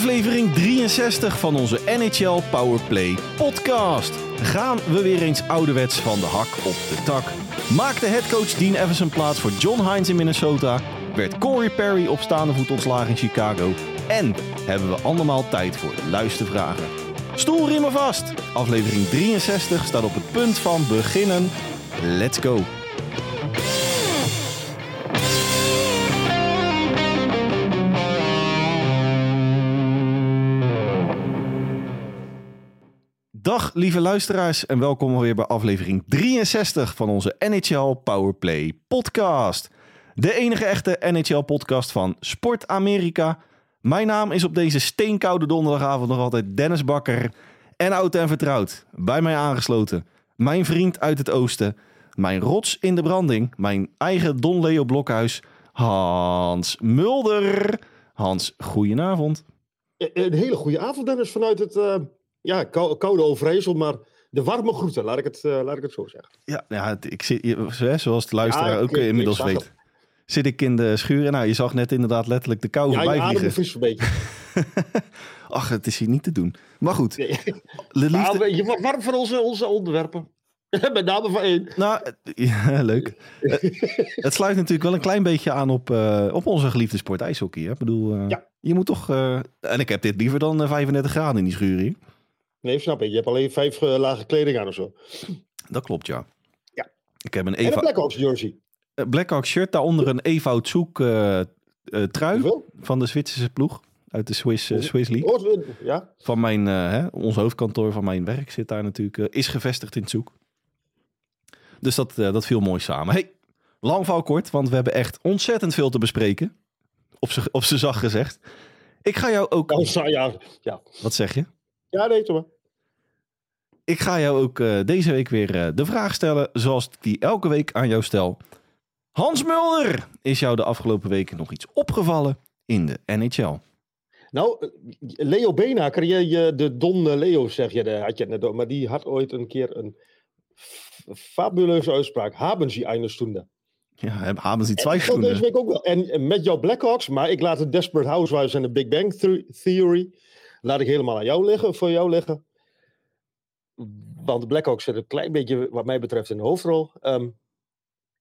Aflevering 63 van onze NHL Powerplay podcast. Gaan we weer eens ouderwets van de hak op de tak. Maakte headcoach Dean Everson plaats voor John Hines in Minnesota. Werd Corey Perry op staande voet ontslagen in Chicago. En hebben we allemaal tijd voor luistervragen. Stoelriemen vast. Aflevering 63 staat op het punt van beginnen. Let's go. Lieve luisteraars en welkom weer bij aflevering 63 van onze NHL Powerplay podcast. De enige echte NHL podcast van Sport Amerika. Mijn naam is op deze steenkoude donderdagavond nog altijd Dennis Bakker. En oud en vertrouwd, bij mij aangesloten. Mijn vriend uit het oosten. Mijn rots in de branding. Mijn eigen Don Leo Blokhuis. Hans Mulder. Hans, goedenavond. Een hele goede avond, Dennis, vanuit het uh, ja, kou- koude Overijssel, maar de warme groeten, laat ik het, uh, laat ik het zo zeggen. Ja, ja het- ik zit, zoals de luisteraar Ja, ook ik- eh, ik inmiddels weet. het. Zit ik in de schuur. Nou, je zag net inderdaad letterlijk de kou Ja, voorbij vliegen. vries een beetje. Ach, het is hier niet te doen. Maar goed, Nee. de liefde... Maar je wordt warm van onze, onze onderwerpen. Met name van één. Nou, ja, leuk. Het- sluit natuurlijk wel een klein beetje aan op, eh, op onze geliefde sport ijshockey. Hè? Ik bedoel, eh, Ja. je moet toch... eh, en ik heb dit liever dan eh, 35 graden in die schuur hier. Nee, snap je. Je hebt alleen vijf eh, lage kleding aan of zo. Dat klopt, ja. Ja. Ik heb een En een Eva... Blackhawks jersey. eh, Blackhawk shirt, daaronder een Evout Zoek eh, eh, trui Hoeveel? van de Zwitserse ploeg. Uit de Swiss, eh, Swiss League. Oh, ja. Van mijn, hè, ons hoofdkantoor van mijn werk zit daar natuurlijk, is gevestigd in Zoek. Dus dat, dat viel mooi samen. Hey, lang val kort, want we hebben echt ontzettend veel te bespreken. Op z'n op z'n zacht gezegd. Ik ga jou ook... Oh, ja. Ja. Wat zeg je? Ja, nee, toch. Ik ga jou ook eh, deze week weer eh, de vraag stellen zoals ik die elke week aan jou stel. Hans Mulder, is jou de afgelopen weken nog iets opgevallen in de NHL? Nou, eh, Leo Benaker, je, je, de Don Leo zeg je, had je het net. Maar die had ooit een keer een fabuleuze uitspraak. Haben Sie eine Stunde? Ja, hebben ze die En ik vond deze week ook wel. En met jouw Blackhawks, maar ik laat de Desperate Housewives en de Big Bang The- Theory laat ik helemaal aan jou liggen, voor jou liggen. Want de Blackhawks zitten een klein beetje, wat mij betreft, in de hoofdrol. Ehm,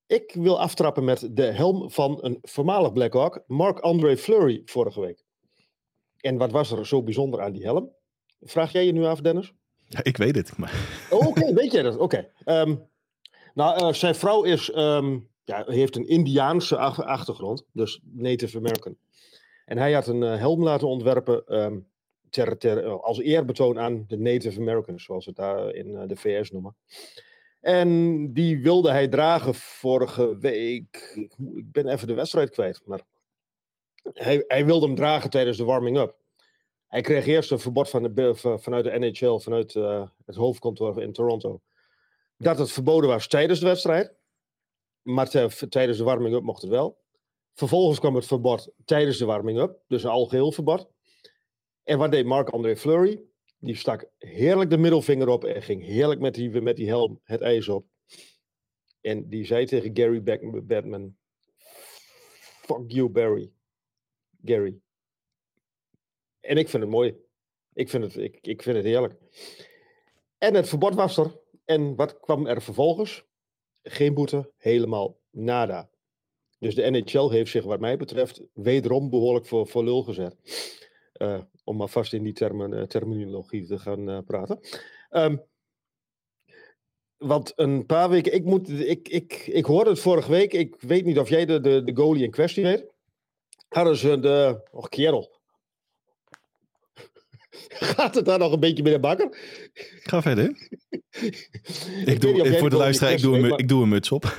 ik wil aftrappen met de helm van een voormalig Blackhawk, Marc-André Fleury, vorige week. En wat was er zo bijzonder aan die helm? Vraag jij je nu af, Dennis? Ja, ik weet het. Maar... Oh, Oké, weet jij dat? Oké. Ehm, nou, eh, zijn vrouw is, ehm, ja, heeft een Indiaanse ach- achtergrond, dus Native American. En hij had een eh, helm laten ontwerpen eh, als eerbetoon aan de Native Americans, zoals ze het daar in eh, de VS noemen. En die wilde hij dragen vorige week. Ik, ben even de wedstrijd kwijt, maar hij, hij wilde hem dragen tijdens de warming-up. Hij kreeg eerst een verbod van de, van- vanuit de NHL, vanuit eh, het hoofdkantoor in Toronto. Dat het verboden was tijdens de wedstrijd. Maar tijdens de warming-up mocht het wel. Vervolgens kwam het verbod tijdens de warming-up. Dus een algeheel verbod. En wat deed Marc-André Fleury? Die stak heerlijk de middelvinger op en ging heerlijk met die, met die helm het ijs op. En die zei tegen Gary Batman: Fuck you, Barry. Gary. En ik vind het mooi. Ik vind het, ik, ik vind het heerlijk. En het verbod was er. En wat kwam er vervolgens? Geen boete, helemaal nada. Dus de NHL heeft zich, wat mij betreft, wederom behoorlijk voor, lul gezet. Eh, om maar vast in die termen, eh, terminologie te gaan eh, praten. Ehm, want een paar weken, ik, moet, ik, ik, ik hoorde het vorige week, ik weet niet of jij de, de, de goalie in kwestie weet. Hadden ze de, och kerel. Gaat het daar nog een beetje de bakker? Ga verder. Ik doe, voor de luisteraar, ik doe, een, ik doe een muts op.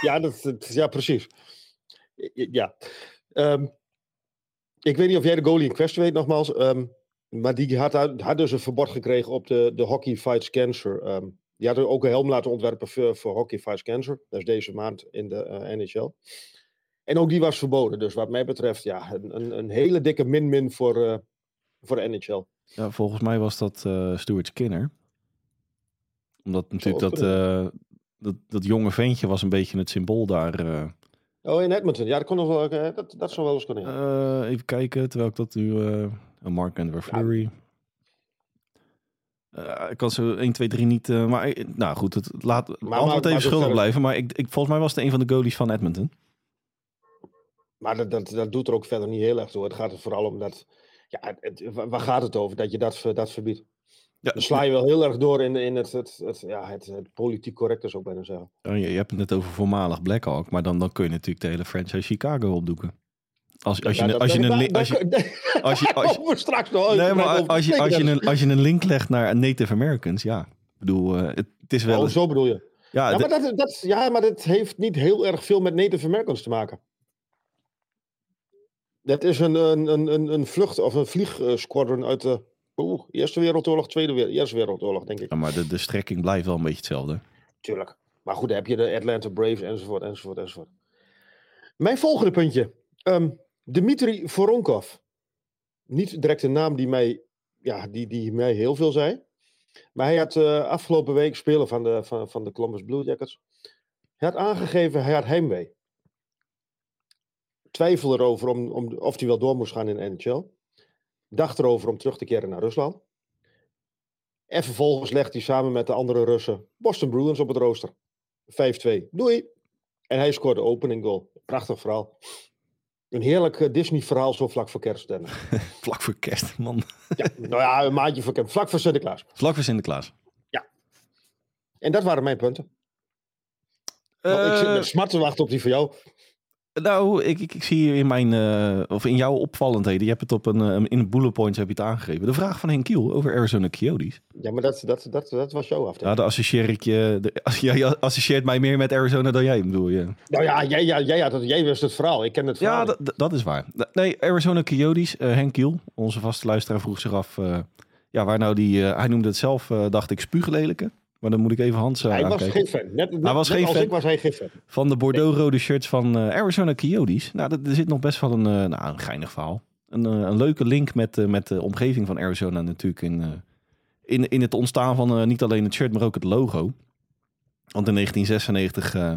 Ja, dat, dat- ja precies. Ja. Ehm, ik weet niet of jij de goalie in kwestie weet, nogmaals. ehm, maar die had, had dus een verbod gekregen op de, de Hockey Fights Cancer. ehm, die had ook een helm laten ontwerpen voor, voor Hockey Fights Cancer. Dat is deze maand in de eh, NHL. En ook die was verboden. Dus wat mij betreft, ja, een, een, een hele dikke min-min voor, eh, voor de NHL. Ja, volgens mij was dat eh Stuart Skinner. Omdat natuurlijk dat, dat, dat jonge ventje was een beetje het symbool daar. Oh, in Edmonton. Ja, dat, kon nog wel, eh, dat, dat zou wel eens kunnen. ja. Eh, even kijken, terwijl ik dat nu... eh Mark Andrew Fleury. Eh, ik kan zo 1, 2, 3 niet... maar nou goed, het laat maar- even schuldig blijven. Maar ik, ik, volgens mij was het een van de goalies van Edmonton. Maar dat, dat, dat doet er ook verder niet heel erg toe. Het gaat er vooral om dat. Ja, het, waar gaat het over? Dat je dat, dat verbiedt. Ja, Dan sla je wel heel erg door in, in het, het, het, ja, het, het politiek correcte, zou ik bijna zeggen. Oh, je, je hebt het net over voormalig Blackhawk, maar dan, dan kun je natuurlijk de hele franchise Chicago opdoeken. Als, als, je, als je een als je, als je- als je- als je, een, als je een link legt naar Native Americans, ja. Ik bedoel, eh, het, het is wel... Oh, een- zo bedoel je. ja, Ja de- maar, dat, dat, ja, maar dat heeft niet heel erg veel met Native Americans te maken. Dat is een, een, een, een, een vlucht- of een vliegsquadron uit de oeh, Eerste Wereldoorlog, Tweede Wereld, Eerste Wereldoorlog, denk ik. ja, maar de, de strekking blijft wel een beetje hetzelfde. Tuurlijk. Maar goed, dan heb je de Atlanta Braves enzovoort, enzovoort, enzovoort. Mijn volgende puntje. Ehm Dmitri Voronkov. Niet direct een naam die mij, ja, die, die mij heel veel zei. Maar hij had eh, afgelopen week spelen van de, van, van de Columbus Blue Jackets. Hij had aangegeven, hij had heimwee. Twijfel erover om, om, of hij wel door moest gaan in de NHL. Dacht erover om terug te keren naar Rusland. En vervolgens legt hij samen met de andere Russen Boston Bruins op het rooster. 5-2. Doei. En hij scoorde de opening goal. Prachtig verhaal. Een heerlijk eh, Disney-verhaal zo vlak voor kerst. Vlak voor kerst, man. Ja, nou ja, een maandje voor kerst. Vlak voor Sinterklaas. Vlak voor Sinterklaas. En dat waren mijn punten. Want ik zit Eh, met smart te wachten op die van jou. Nou, ik, ik, ik zie hier in mijn, eh, of in jouw opvallendheden, je hebt het op een, eh, in de bullet points heb je het aangegeven. De vraag van Henk Kiel over Arizona Coyotes. Ja, maar dat, dat, dat, dat was jouw afdeling. Ja, associeer ik je, de, jij associeert mij meer met Arizona dan jij, bedoel je? Nou ja, jij, ja, jij, had het, jij wist het verhaal. Ik ken het verhaal. Ja, dat- dat is waar. Nee, Arizona Coyotes, eh, Henk Kiel, onze vaste luisteraar, vroeg zich af, ja, waar nou die, hij noemde het zelf, dacht ik, spuuglelijke. Maar dan moet ik even Hans eh, hij was geen fan. Net, net, Hij was net geen als fan. ik was hij geen fan. Van de Bordeaux-rode shirts van eh, Arizona Coyotes. Nou, dat- er zit nog best wel een, eh, nou, een geinig verhaal. Een, een leuke link met, met de omgeving van Arizona natuurlijk in, in, in het ontstaan van niet alleen het shirt, maar ook het logo. Want in 1996 eh,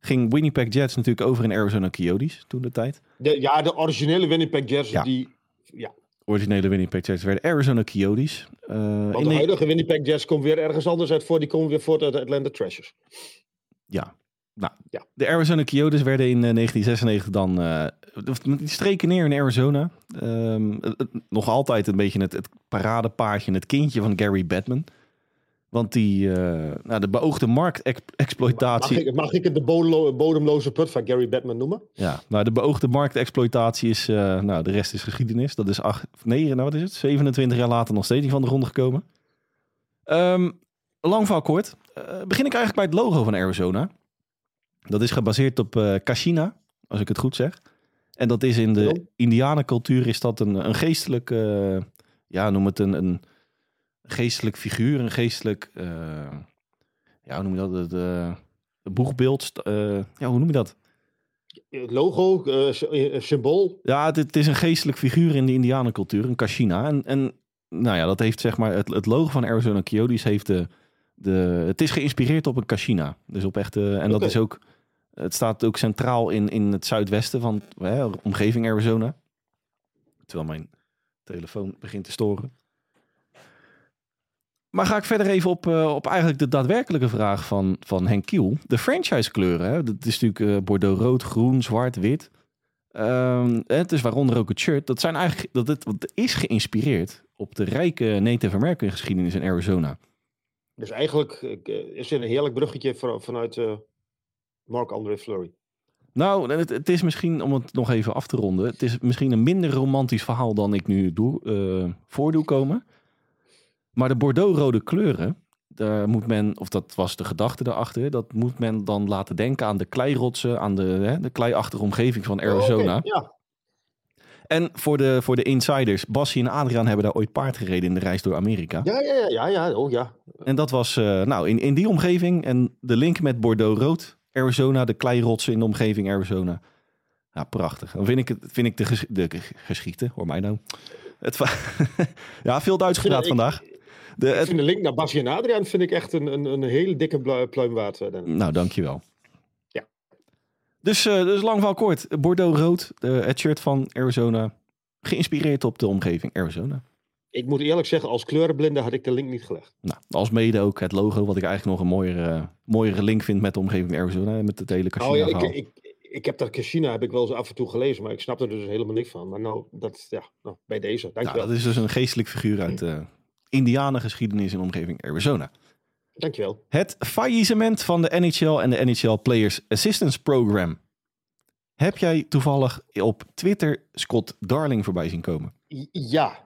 ging Winnipeg Jets natuurlijk over in Arizona Coyotes toen de tijd. De, ja, de originele Winnipeg Jets, Ja. die... Ja, Originele Winnipeg Jets werden Arizona Coyotes. Eh, want de huidige Winnipeg Jets komt weer ergens anders uit voor. Die komen weer voort uit de Atlanta Trashers. Ja. Nou, Ja. de Arizona Coyotes werden in eh, 1996 dan... eh, die streken neer in Arizona. Ehm, het- het- nog altijd een beetje het, het paradepaardje, het kindje van Gary Batman. Want die, eh, nou, de beoogde Mag marktexploitatie... ik, mag ik het de bodemlo- bodemloze put van Gary Batman noemen? Ja, nou, de beoogde marktexploitatie is... eh, nou, de rest is geschiedenis. Dat is acht, nee, nou, wat is het? 27 jaar later nog steeds niet van de grond gekomen. Ehm, lang verhaal kort. Eh, begin ik eigenlijk bij het logo van Arizona. Dat is gebaseerd op eh Kashina, als ik het goed zeg. En dat is in de? Indianencultuur is dat een, een geestelijk, eh, ja, noem het een, een geestelijk figuur, een geestelijk, eh, ja, hoe noem je dat, het eh, boegbeeld, eh, ja, hoe noem je dat? Het logo, symbool. Ja, het, het is een geestelijk figuur in de Indianencultuur, een Kashina. En, en nou ja, dat heeft zeg maar, het, het logo van Arizona Coyotes heeft de, de, het is geïnspireerd op een Kashina. Dus op echte, en dat is ook, het staat ook centraal in, in het zuidwesten van hè, omgeving Arizona. Terwijl mijn telefoon begint te storen. Maar ga ik verder even op, eh, op eigenlijk de daadwerkelijke vraag van, van Henk Kiel. De franchise kleuren, hè? dat is natuurlijk eh, bordeaux rood, groen, zwart, wit. Ehm, het is waaronder ook het shirt. Dat, zijn eigenlijk, dat het, is geïnspireerd op de rijke Native American geschiedenis in Arizona. Dus eigenlijk eh, is het een heerlijk bruggetje van- vanuit eh Marc-André Fleury. Nou, het, het is misschien, om het nog even af te ronden, het is misschien een minder romantisch verhaal dan ik nu doe, eh, voor doe komen. Maar de Bordeaux-rode kleuren, daar moet men, of dat was de gedachte daarachter, dat moet men dan laten denken aan de kleirotsen, aan de, hè, de kleiachtige omgeving van Arizona. Oh, oké, Ja, En voor de, voor de insiders, Bassie en Adriaan hebben daar ooit paard gereden in de reis door Amerika. ja, ja, ja, ja, ja, oh ja. En dat was eh, nou in, in die omgeving en de link met Bordeaux rood, Arizona, de kleirotsen in de omgeving Arizona. Ja, prachtig. Dan vind ik, het, vind ik de, ges, de ge- geschieten, hoor mij nou. Het, ja, veel Duits gepraat ik- vandaag. De, Ik vind de link naar Basje en Adriaan vind ik echt een, een, een hele dikke pluim waard. eh, nou, dankjewel. Ja. Dus, eh, dus lang van kort. Bordeaux rood, eh, het shirt van Arizona. Geïnspireerd op de omgeving Arizona. Ik moet eerlijk zeggen, als kleurenblinde had ik de link niet gelegd. Nou, als mede ook het logo, wat ik eigenlijk nog een mooiere, mooiere link vind met de omgeving Arizona. Met het hele casino Oh ja, ik, ik, ik heb dat Casino heb ik wel eens af en toe gelezen, maar ik snap er dus helemaal niks van. Maar nou, dat, ja, nou bij deze, Nou, dankjewel. dat is dus een geestelijk figuur uit de Indianengeschiedenis in de omgeving Arizona. Dankjewel. Het faillissement van de NHL en de NHL Players Assistance Program. Heb jij toevallig op Twitter Scott Darling voorbij zien komen? Ja.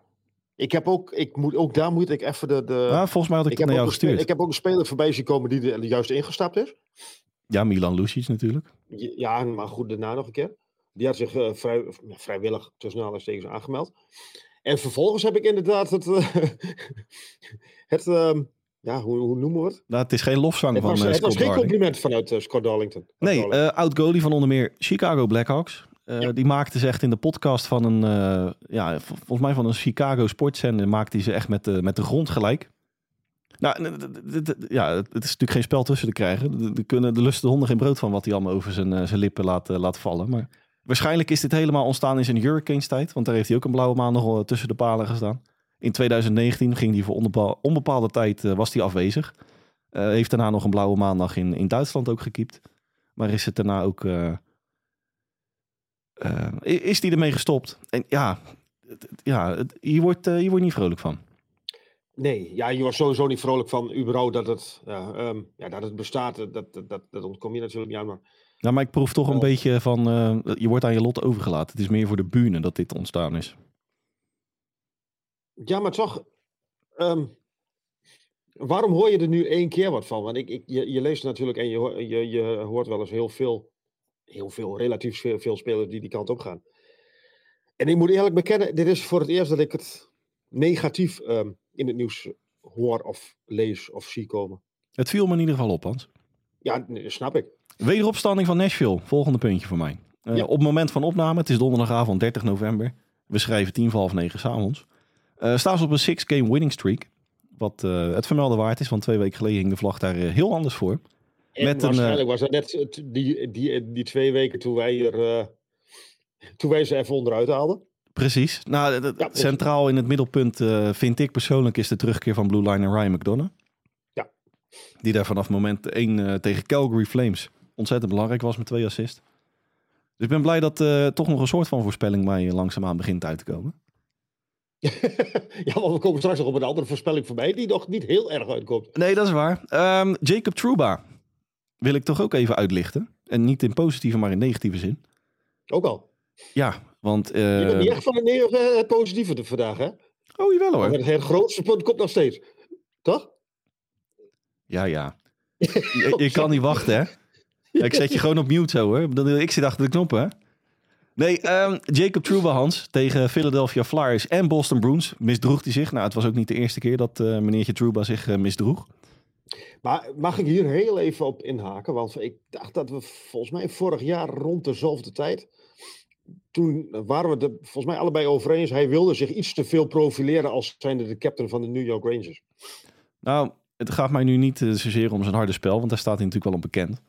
Ik heb ook, ik moet, ook daar moet ik even de... de Ja, volgens mij had ik, ik, het naar jou gestuurd. ik heb ook een speler voorbij zien komen die er juist ingestapt is. Ja, Milan Lucic natuurlijk. Ja, maar goed, daarna nog een keer. Die had zich eh, vrij, vrijwillig tussen aanhalingstekens aangemeld. En vervolgens heb ik inderdaad het... eh, het ehm, ja, hoe, hoe noemen we het? Nou, het is geen lofzang Het van eh, het was geen compliment vanuit eh, Scott Darlington. Nee, Darlington. eh oud goalie van onder meer Chicago Blackhawks. Ja. Die maakte ze echt in de podcast van een, ja, vol- volgens mij van een Chicago sportzender, maakte hij ze echt met de, met de grond gelijk. Nou, ja, het is natuurlijk geen spel tussen te krijgen. De, kunnen, de lusten de honden geen brood van wat hij allemaal over zijn, zijn lippen laat, laat vallen. Maar waarschijnlijk is dit helemaal ontstaan in zijn Hurricanes tijd. Want daar heeft hij ook een blauwe maan nog wel tussen de palen gestaan. In 2019 ging hij voor onbepaal- onbepaalde tijd eh, was hij afwezig. Eh, heeft daarna nog een blauwe maandag in, in Duitsland ook gekiept. Maar is het daarna ook. eh, is die ermee gestopt? En ja, ja hier, wordt, hier wordt niet vrolijk van. Nee, ja, je was sowieso niet vrolijk van überhaupt dat het, ja, ehm, dat het bestaat. Dat, dat, dat, dat ontkom je natuurlijk niet aan. Maar Nou, maar ik proef toch een Wel. beetje van. eh, je wordt aan je lot overgelaten. Het is meer voor de bühne dat dit ontstaan is. Ja, maar toch. ehm, waarom hoor je er nu één keer wat van? Want ik, ik, je, je leest natuurlijk en je, je, je hoort wel eens heel veel, heel veel, relatief veel, veel spelers die die kant op gaan. En ik moet eerlijk bekennen, dit is voor het eerst dat ik het negatief ehm, in het nieuws hoor of lees of zie komen. Het viel me in ieder geval op, Hans. Ja, snap ik. Wederopstanding van Nashville. Volgende puntje voor mij. Eh, Ja. Op het moment van opname, het is donderdagavond 30 november. We schrijven tien voor half negen s'avonds. Uh, staan ze op een six-game winning streak. Wat eh, het vermelden waard is, want twee weken geleden hing de vlag daar eh, heel anders voor. En Met een, eh, waarschijnlijk was dat net die, die, die twee weken toen wij eh, toen wij ze even onderuit haalden. Precies. Nou, Ja, precies. centraal in het middelpunt eh, vind ik persoonlijk is de terugkeer van Blue Line en Ryan McDonough. Ja. Die daar vanaf moment 1 tegen Calgary Flames ontzettend belangrijk was met twee assists. Dus ik ben blij dat eh, toch nog een soort van voorspelling mij langzaamaan begint uit te komen. ja, want we komen straks nog op een andere voorspelling voorbij die nog niet heel erg uitkomt. Nee, dat is waar. Ehm, Jacob Trouba wil ik toch ook even uitlichten. En niet in positieve, maar in negatieve zin. Ook al. Ja, want... Je bent eh niet echt van het, ne- eh, positieve vandaag, hè? oh, jawel Maar hoor. het, het grootste punt komt nog steeds. Toch? Ja, ja. Je, je kan niet wachten, hè? Ja, ik zet je gewoon op mute zo, hoor. Ik zit achter de knoppen, hè? Nee, ehm, Jacob Trouba, Hans, tegen Philadelphia Flyers en Boston Bruins misdroeg hij zich. Nou, het was ook niet de eerste keer dat eh, meneertje Trouba zich eh, misdroeg. Maar mag ik hier heel even op inhaken? Want ik dacht dat we volgens mij vorig jaar rond dezelfde tijd. Toen waren we er volgens mij allebei over eens. Hij wilde zich iets te veel profileren als zijnde de captain van de New York Rangers. Nou, het gaat mij nu niet eh, zozeer om zijn harde spel, want daar staat hij natuurlijk wel op bekend.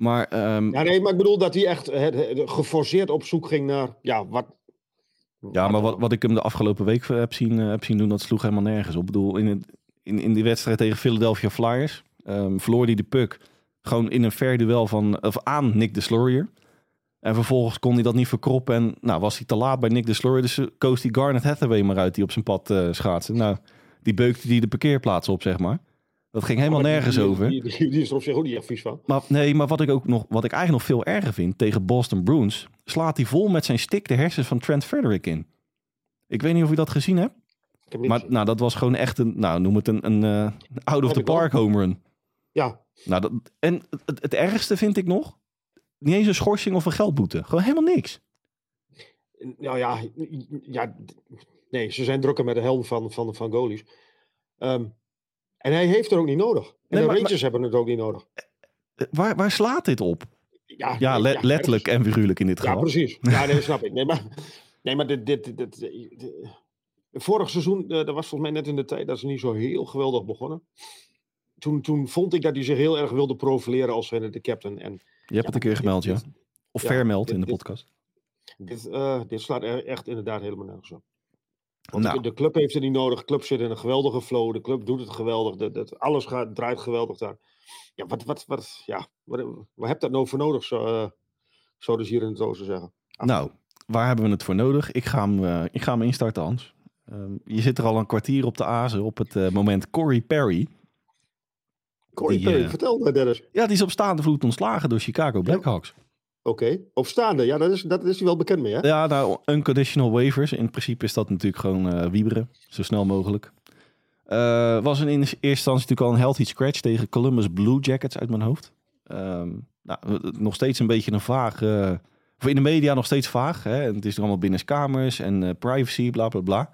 Maar ehm, Ja, nee, maar ik bedoel dat hij echt eh, eh, geforceerd op zoek ging naar. Ja, wat. Ja, maar wat, wat ik hem de afgelopen week heb zien, eh, heb zien doen, dat sloeg helemaal nergens op. Ik bedoel, in, het, in, in die wedstrijd tegen Philadelphia Flyers ehm, verloor hij de puck gewoon in een fair duel van, of aan Nick de Slurrier. En vervolgens kon hij dat niet verkroppen en nou, was hij te laat bij Nick de Slurrier. Dus koos hij Garnet Hathaway maar uit die op zijn pad eh schaatsen. Nou, die beukte die de parkeerplaats op, zeg maar. Dat ging helemaal Maar die- nergens die, over. Die, die, die is er op zich ook niet echt vies van. Maar nee, maar wat ik ook nog, wat ik eigenlijk nog veel erger vind tegen Boston Bruins, slaat hij vol met zijn stick de hersens van Trent Frederick in. Ik weet niet of je dat gezien hebt, Ik heb maar gezien. nou, dat was gewoon echt een, nou, noem het een, een eh, out of the park home run. Ja, Nou, dat, en het, het ergste vind ik nog, niet eens een schorsing of een geldboete, gewoon helemaal niks. nou ja, ja, nee, ze zijn drukker met de helm van, van, van goalies. Ehm, en hij heeft er ook niet nodig. En Nee, de maar- Rangers hebben het ook niet nodig. Eh, Waar, waar slaat dit op? Ja, Ja, letterlijk en figuurlijk in dit Ja, geval. precies. Ja, nee, snap ik. Nee, maar, nee, maar dit, dit, dit, dit- dit- vorig seizoen, eh, dat was volgens mij net in de tijd dat ze niet zo heel geweldig begonnen. Toen, toen vond ik dat hij zich heel erg wilde profileren als de captain. En Je hebt het een keer gemeld, ja. Of Ja, vermeld in de podcast. Dit, eh, dit slaat er echt inderdaad helemaal nergens op. Want Nou. de, club heeft het niet nodig. De club zit in een geweldige flow. De club doet het geweldig. De, de- alles gaat, draait geweldig daar. Ja, wat, wat, wat, ja, wat, wat heb dat nou voor nodig, zo, eh, zouden ze hier in het oosten zeggen. Nou, waar hebben we het voor nodig? Ik ga hem, eh, ik ga hem instarten, Hans. Ehm, je zit er al een kwartier op de azen op het eh, moment Corey Perry. Corey Die, Perry, eh, vertel me, Dennis. Ja, die is op staande voet ontslagen door Chicago Blackhawks. Oké, op staande. Ja, dat is, dat is hij wel bekend mee, hè? Ja, nou, unconditional waivers. In principe is dat natuurlijk gewoon eh, wieberen. Zo snel mogelijk. Eh, was in eerste instantie natuurlijk al een healthy scratch tegen Columbus Blue Jackets uit mijn hoofd. Ehm, nou, nog steeds een beetje een vaag... eh, of in de media nog steeds vaag. Hè? Het is er allemaal binnenskamers en privacy, bla bla bla.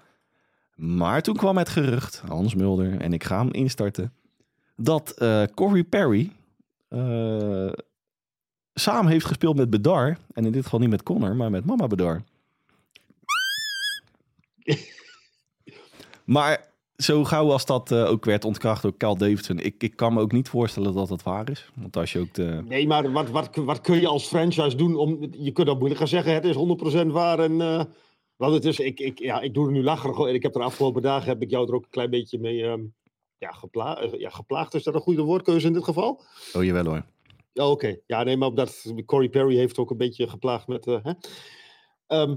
Maar toen kwam het gerucht, Hans Mulder, en ik ga hem instarten, dat Corey Perry samen heeft gespeeld met Bedar. En in dit geval niet met Connor, maar met Mama Bedar. maar zo gauw als dat eh, ook werd ontkracht door Cal Davidson, ik, ik kan me ook niet voorstellen dat dat waar is. Want als je ook de... Nee, maar wat, wat, wat kun je als franchise doen om... Je kunt ook moeilijk gaan zeggen, het is 100% waar en... want het is, ik, ik, ja, ik doe er nu lacherig en ik heb er de afgelopen dagen, heb ik jou er ook een klein beetje mee ehm, ja, gepla eh, ja, geplaagd. Is dat een goede woordkeuze in dit geval? Oh, jawel hoor. Ja, oké. Ja, nee, maar omdat Corey Perry heeft ook een beetje geplaagd met... eh, hè? Ehm,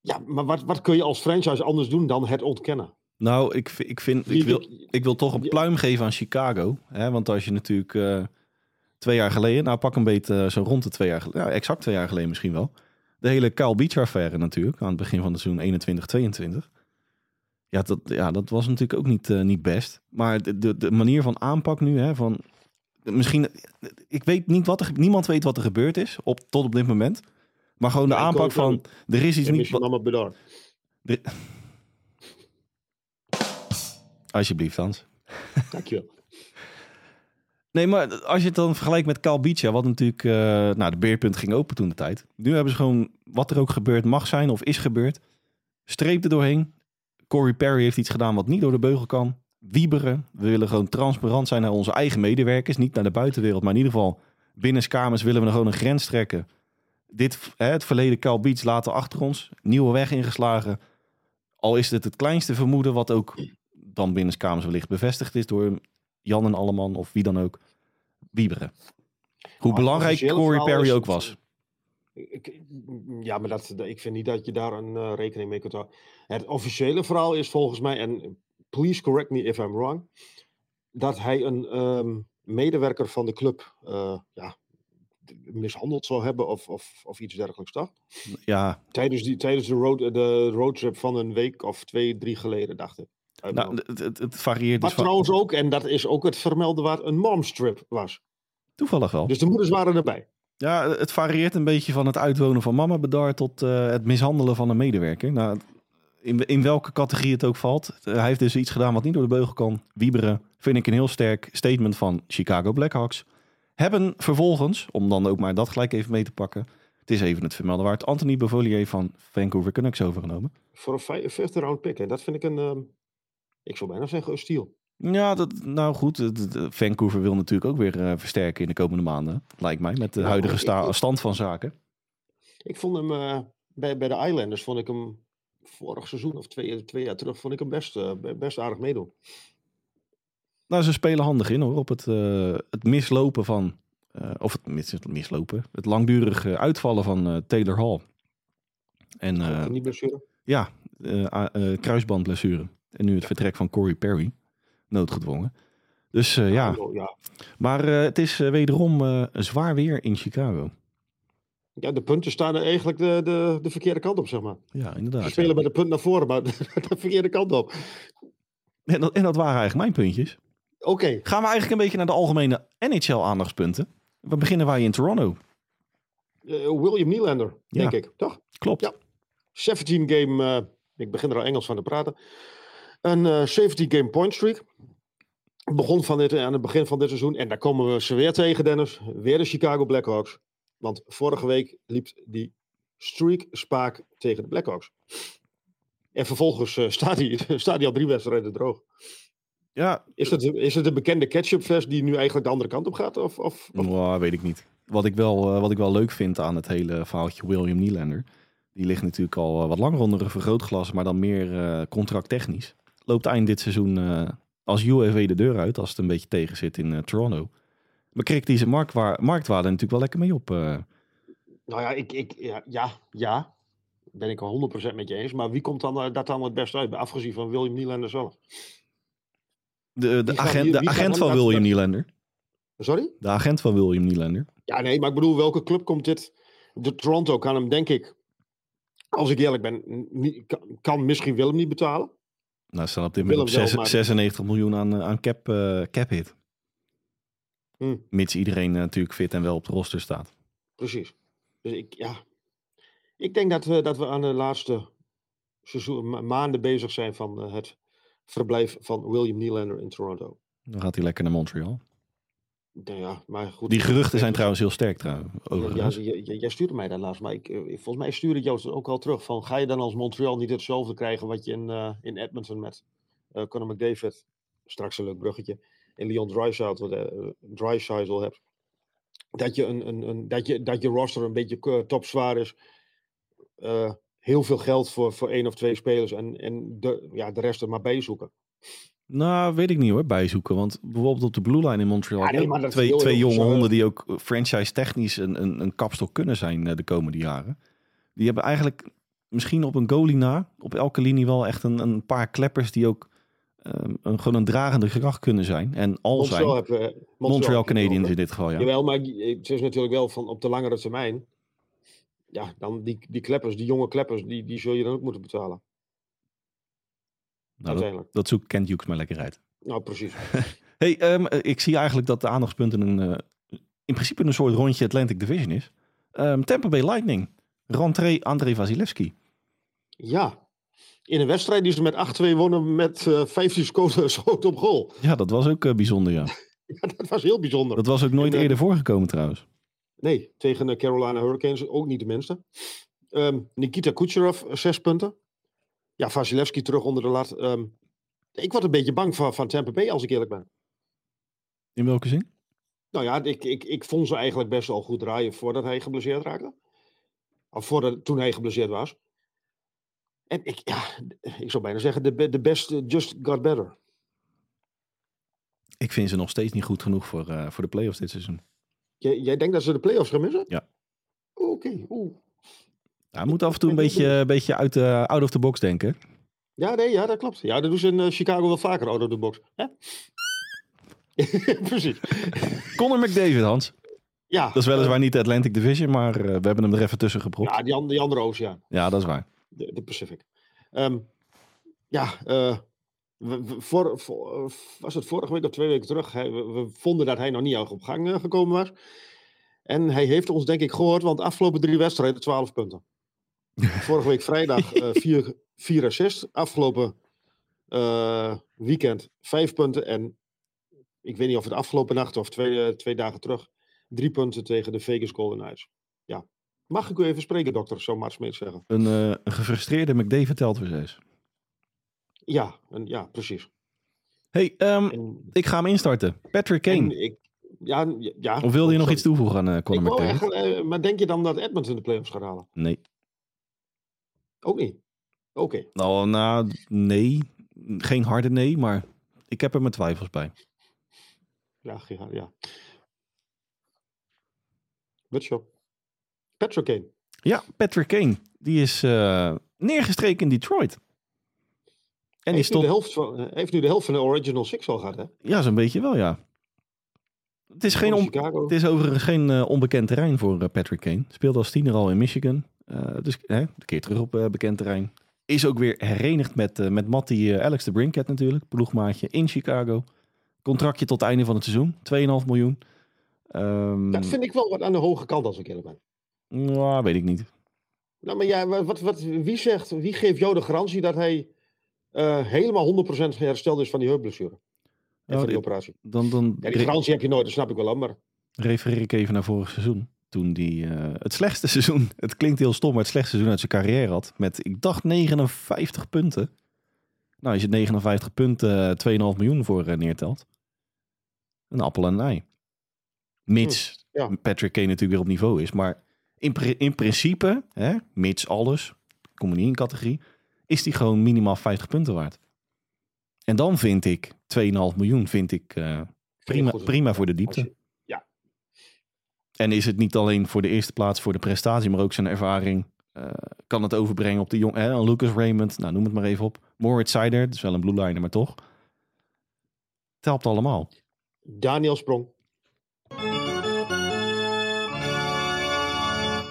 ja, maar wat, wat kun je als franchise anders doen dan het ontkennen? Nou, ik, ik, vind, ik, wil, ik wil toch een pluim geven aan Chicago. Hè? Want als je natuurlijk eh, twee jaar geleden, nou pak een beetje eh, zo rond de twee jaar geleden, ja, exact twee jaar geleden misschien wel. De hele Kyle Beach affaire natuurlijk, aan het begin van het seizoen 21-22. Ja dat, ja, dat was natuurlijk ook niet, niet best. Maar de, de, de manier van aanpak nu, hè, van misschien, ik weet niet wat er, niemand weet wat er gebeurd is op, tot op dit moment. Maar gewoon de Ja, aanpak ook van, er is iets En niet... mama bedankt. Alsjeblieft, Hans. Dankjewel. Nee, maar als je het dan vergelijkt met ja, wat natuurlijk, eh, nou, de beerpunt ging open toen de tijd. Nu hebben ze gewoon, wat er ook gebeurd mag zijn of is gebeurd, streep er doorheen. Corey Perry heeft iets gedaan wat niet door de beugel kan. Wieberen. We willen gewoon transparant zijn naar onze eigen medewerkers, niet naar de buitenwereld, maar in ieder geval binnenskamers willen we gewoon een grens trekken. Dit, hè, het verleden Cal Beach laten achter ons, nieuwe weg ingeslagen. Al is het het kleinste vermoeden, wat ook dan binnenskamers wellicht bevestigd is door Jan en Alleman of wie dan ook, wieberen. Hoe belangrijk Corey Perry ook was. Ik, ja, maar dat, ik vind niet dat je daar een eh, rekening mee kunt houden. Het officiële verhaal is volgens mij, en please correct me if I'm wrong, dat hij een ehm, medewerker van de club eh, ja, mishandeld zou hebben of, of, of iets dergelijks, toch? Ja, Tijdens, die, tijdens de, road, de roadtrip van een week of twee, drie geleden, dacht ik. Nou, het, het, het varieert maar dus van, trouwens ook, en dat is ook het vermelden waar een momstrip was. toevallig wel. Dus de moeders waren erbij. Ja, het varieert een beetje van het uitwonen van mama bedar tot eh, het mishandelen van een medewerker. Nou, in, in welke categorie het ook valt. Eh, Hij heeft dus iets gedaan wat niet door de beugel kan. Wieberen vind ik een heel sterk statement van Chicago Blackhawks. Hebben vervolgens, om dan ook maar dat gelijk even mee te pakken. Het is even het vermelden waard. Anthony Beauvillier van Vancouver Canucks overgenomen. Voor een vij- fifth round pick. En dat vind ik een, ehm, ik zou bijna zeggen, een steal. Ja, dat, nou goed. Vancouver wil natuurlijk ook weer eh, versterken in de komende maanden. Lijkt mij, met de Nou, huidige ik- sta- ik- stand van zaken. Ik vond hem eh, bij, bij de Islanders, vond ik hem vorig seizoen of twee, twee jaar terug, vond ik hem best, eh, be- best aardig meedoen. Nou, ze spelen handig in hoor. Op het, eh, het mislopen van. eh, of het mis, mislopen. Het langdurig eh, uitvallen van Taylor Hall. En niet blessure. ja, kruisbandblessure. En nu het vertrek van Corey Perry. Noodgedwongen. Dus ja, ja. maar het is wederom zwaar weer in Chicago. Ja, de punten staan er eigenlijk de, de, de verkeerde kant op, zeg maar. Ja, Ze inderdaad. spelen ja. met de punt naar voren, maar de, verkeerde kant op. En, dat, en dat waren eigenlijk mijn puntjes. Oké, Gaan we eigenlijk een beetje naar de algemene NHL-aandachtspunten. We beginnen wij in Toronto. eh, William Nylander, Ja. denk ik, toch? Klopt. Ja. 17 game, eh, ik begin er al Engels van te praten. Een eh 17 game point streak. Begon van dit, aan het begin van dit seizoen. En daar komen we ze weer tegen, Dennis. Weer de Chicago Blackhawks. Want vorige week liep die streak spaak tegen de Blackhawks. En vervolgens eh, staat, hij, staat hij al drie wedstrijden droog. Ja, Is het, is het een bekende ketchupfles die nu eigenlijk de andere kant op gaat? Of, of, of- Mwah, weet ik niet. wat, ik wel, eh, wat ik wel leuk vind aan het hele verhaaltje William Nylander. Die ligt natuurlijk al eh, wat langer onder een vergrootglas, maar dan meer contracttechnisch. Loopt eind dit seizoen als UAV de deur uit, als het een beetje tegen zit in Toronto. Maar krikt hij zijn marktwa- marktwaarde natuurlijk wel lekker mee op. eh. Nou ja, ik, ik, ja, ja, ja, ben ik al 100% met je eens. Maar wie komt dan, eh, dat dan het beste uit, afgezien van William Nylander zelf? de de, Wie gaat- agent, de agent van William Nylander. Sorry? De agent van William Nylander. Ja, nee, maar ik bedoel, welke club komt dit? De Toronto kan hem, denk ik, als ik eerlijk ben, niet, kan, kan misschien Willem niet betalen. Nou, staan op dit moment op Willem wel, zes- maar- 96 miljoen aan, eh, aan cap, eh, cap hit. Hm. Mits iedereen eh, natuurlijk fit en wel op de roster staat. Precies. Dus ik, ja. Ik denk dat we, dat we aan de laatste seizoen, ma- maanden bezig zijn van eh, het verblijf van William Nylander in Toronto. Dan gaat hij lekker naar Montreal. Nou ja, maar goed. Die geruchten zijn trouwens heel sterk trouwens. Ja, Overigens. jij stuurde mij dat laatst, maar ik, eh, volgens mij stuurde Joost het ook al terug. Van, ga je dan als Montreal niet hetzelfde krijgen wat je in, in Edmonton met eh Conor McDavid, straks een leuk bruggetje, en Leon Draisaitl uh, Draisaitl hebt. Dat je, een, een, een, dat, je, dat je roster een beetje eh, topzwaar is. Eh, heel veel geld voor, voor één of twee spelers en, en de, ja, de rest er maar bij zoeken. Nou, weet ik niet hoor, bijzoeken. Want bijvoorbeeld op de Blue Line in Montreal. Ja, nee, twee heel twee heel jonge honden die ook franchise technisch een, een, een kapstok kunnen zijn eh, de komende jaren. Die hebben eigenlijk misschien op een goalie na, op elke linie wel echt een, een paar kleppers die ook ehm, een, gewoon een dragende kracht kunnen zijn. En al zijn. Montreal, je- Montreal, Canadiens in dit geval, ja. Jawel, maar het is natuurlijk wel van op de langere termijn. Ja, dan die, die kleppers, die jonge kleppers, die, die zul je dan ook moeten betalen. Nou, dat, dat zoekt Kent Hughes maar lekker uit. Nou, precies. Hey, ehm, eh, ik zie eigenlijk dat de aandachtspunten een, eh, in principe een soort rondje Atlantic Division is. Ehm Tampa Bay Lightning. Rentree André Vasilevski. Ja. In een wedstrijd die ze met 8-2 wonnen met eh 15 sco- schoten op goal. Ja, dat was ook eh, bijzonder, ja. Ja, dat was heel bijzonder. Dat was ook nooit En, eh, eerder voorgekomen trouwens. Nee, tegen de Carolina Hurricanes ook niet de minste. Ehm, Nikita Kucherov, zes punten. Ja, Vasilevski terug onder de lat. Ehm, ik word een beetje bang van, van Tampa Bay, als ik eerlijk ben. In welke zin? Nou ja, ik, ik, ik vond ze eigenlijk best wel goed draaien voordat hij geblesseerd raakte. Of voordat, toen hij geblesseerd was. En ik, ja, ik zou bijna zeggen, de, de best just got better. Ik vind ze nog steeds niet goed genoeg voor, eh, voor de playoffs dit seizoen. Jij, jij denkt dat ze de playoffs gaan missen? Ja. Oké, oeh. Ja, hij moet af en toe een beetje, een beetje uit, de out of the box denken. Ja, nee, ja, dat klopt. Ja, dat doen ze in eh, Chicago wel vaker, out of the box. Hè? Precies. Connor McDavid, Hans. Ja, Dat is weliswaar niet de Atlantic Division, maar we hebben hem er even tussen gepropt. ja die, an- die andere oceaan. Ja, dat is waar. De, de Pacific. Ehm, ja, eh, we- we- voor, voor- eh, was het vorige week of twee weken terug? Hij, we, we vonden dat hij nog niet op gang eh, gekomen was. En hij heeft ons denk ik gehoord, want de afgelopen drie wedstrijden 12 punten. Vorige week vrijdag eh vier, vier assists. Afgelopen eh, weekend vijf punten. En ik weet niet of het afgelopen nacht of twee, eh, twee dagen terug. Drie punten tegen de Vegas Golden Knights. Ja. Mag ik u even spreken, dokter? Zou Mart Smit zeggen. Een, eh, een gefrustreerde McDavid telt weer zes. Ja, ja precies. Hey, ehm, En, ik ga hem instarten. Patrick Kane. ik, ja, ja, Of wilde je nog sorry. iets toevoegen aan Ik Conor McDavid? eigenlijk, eh, maar denk je dan dat Edmonton de playoffs gaat halen? Nee. Ook niet. Oké. Nou, nou, nee. Geen harde nee, maar ik heb er mijn twijfels bij. Ja, ja. ja. Butchop. Patrick Kane. Ja, Patrick Kane. Die is eh, neergestreken in Detroit. En heeft, nu stond... de helft van, heeft nu de helft van de Original Six al gehad, hè? Ja, zo'n beetje wel, ja. Het is, geen on- het is overigens geen eh, onbekend terrein voor eh, Patrick Kane. Speelde als tiener al in Michigan. Dus hè, een keer terug op bekend terrein. Is ook weer herenigd met, met Matty Alex de Brinket natuurlijk. Ploegmaatje in Chicago. Contractje tot het einde van het seizoen. 2,5 miljoen. Ehm, Dat vind ik wel wat aan de hoge kant, als ik eerlijk ben. Nou, weet ik niet. Nou, maar ja, wat, wat, wie, zegt, wie geeft jou de garantie dat hij eh, helemaal 100% hersteld is van die heupblessure? En van die Nou, operatie. dan dan Ja, die garantie heb je nooit, dat snap ik wel maar... refereer ik even naar vorig seizoen. Toen die eh, het slechtste seizoen, het klinkt heel stom, maar het slechtste seizoen uit zijn carrière had. Met, ik dacht, 59 punten. Nou, als je 59 punten eh, 2,5 miljoen voor eh, neertelt. Een appel en een ei. Mits Ja. Patrick Kane natuurlijk weer op niveau is. Maar in, in principe, hè, mits alles, kom er niet in categorie, is die gewoon minimaal 50 punten waard. En dan vind ik 2,5 miljoen vind ik eh, prima, prima voor de diepte. Ja, En is het niet alleen voor de eerste plaats voor de prestatie, maar ook zijn ervaring. eh, kan het overbrengen op de jong, een Lucas Raymond, nou noem het maar even op. Moritz Seider, het is wel een blue liner, maar toch. Het helpt allemaal. Daniel Sprong.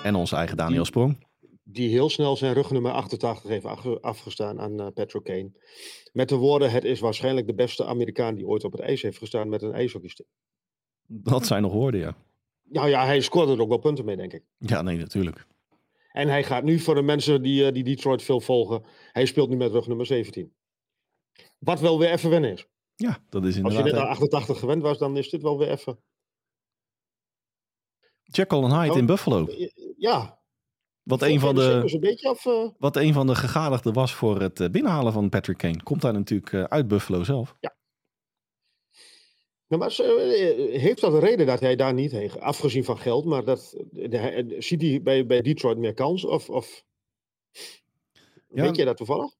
En onze eigen Daniel Sprong. die heel snel zijn rugnummer 88 heeft afge- afgestaan aan eh Patrick Kane. Met de woorden, het is waarschijnlijk de beste Amerikaan die ooit op het ijs heeft gestaan met een ijshockeystick. Dat zijn nog woorden, ja. Nou ja, hij scoorde er ook wel punten mee, denk ik. Ja, nee, natuurlijk. En hij gaat nu, voor de mensen die, eh, die Detroit veel volgen, hij speelt nu met rugnummer 17. Wat wel weer even wennen is. Ja, dat is Als je inderdaad. net aan hè. 88 gewend was, dan is dit wel weer even... Jekyll en Hyde Oh. in Buffalo. Ja. Wat een, van de, een beetje af... eh, wat een van de gegadigden was voor het eh, binnenhalen van Patrick Kane. Komt daar natuurlijk eh, uit Buffalo zelf. Nou, maar heeft dat een reden dat hij daar niet heen gaat? Afgezien van geld, maar dat, ziet hij bij, bij Detroit meer kans? Of, of Ja. weet jij dat toevallig?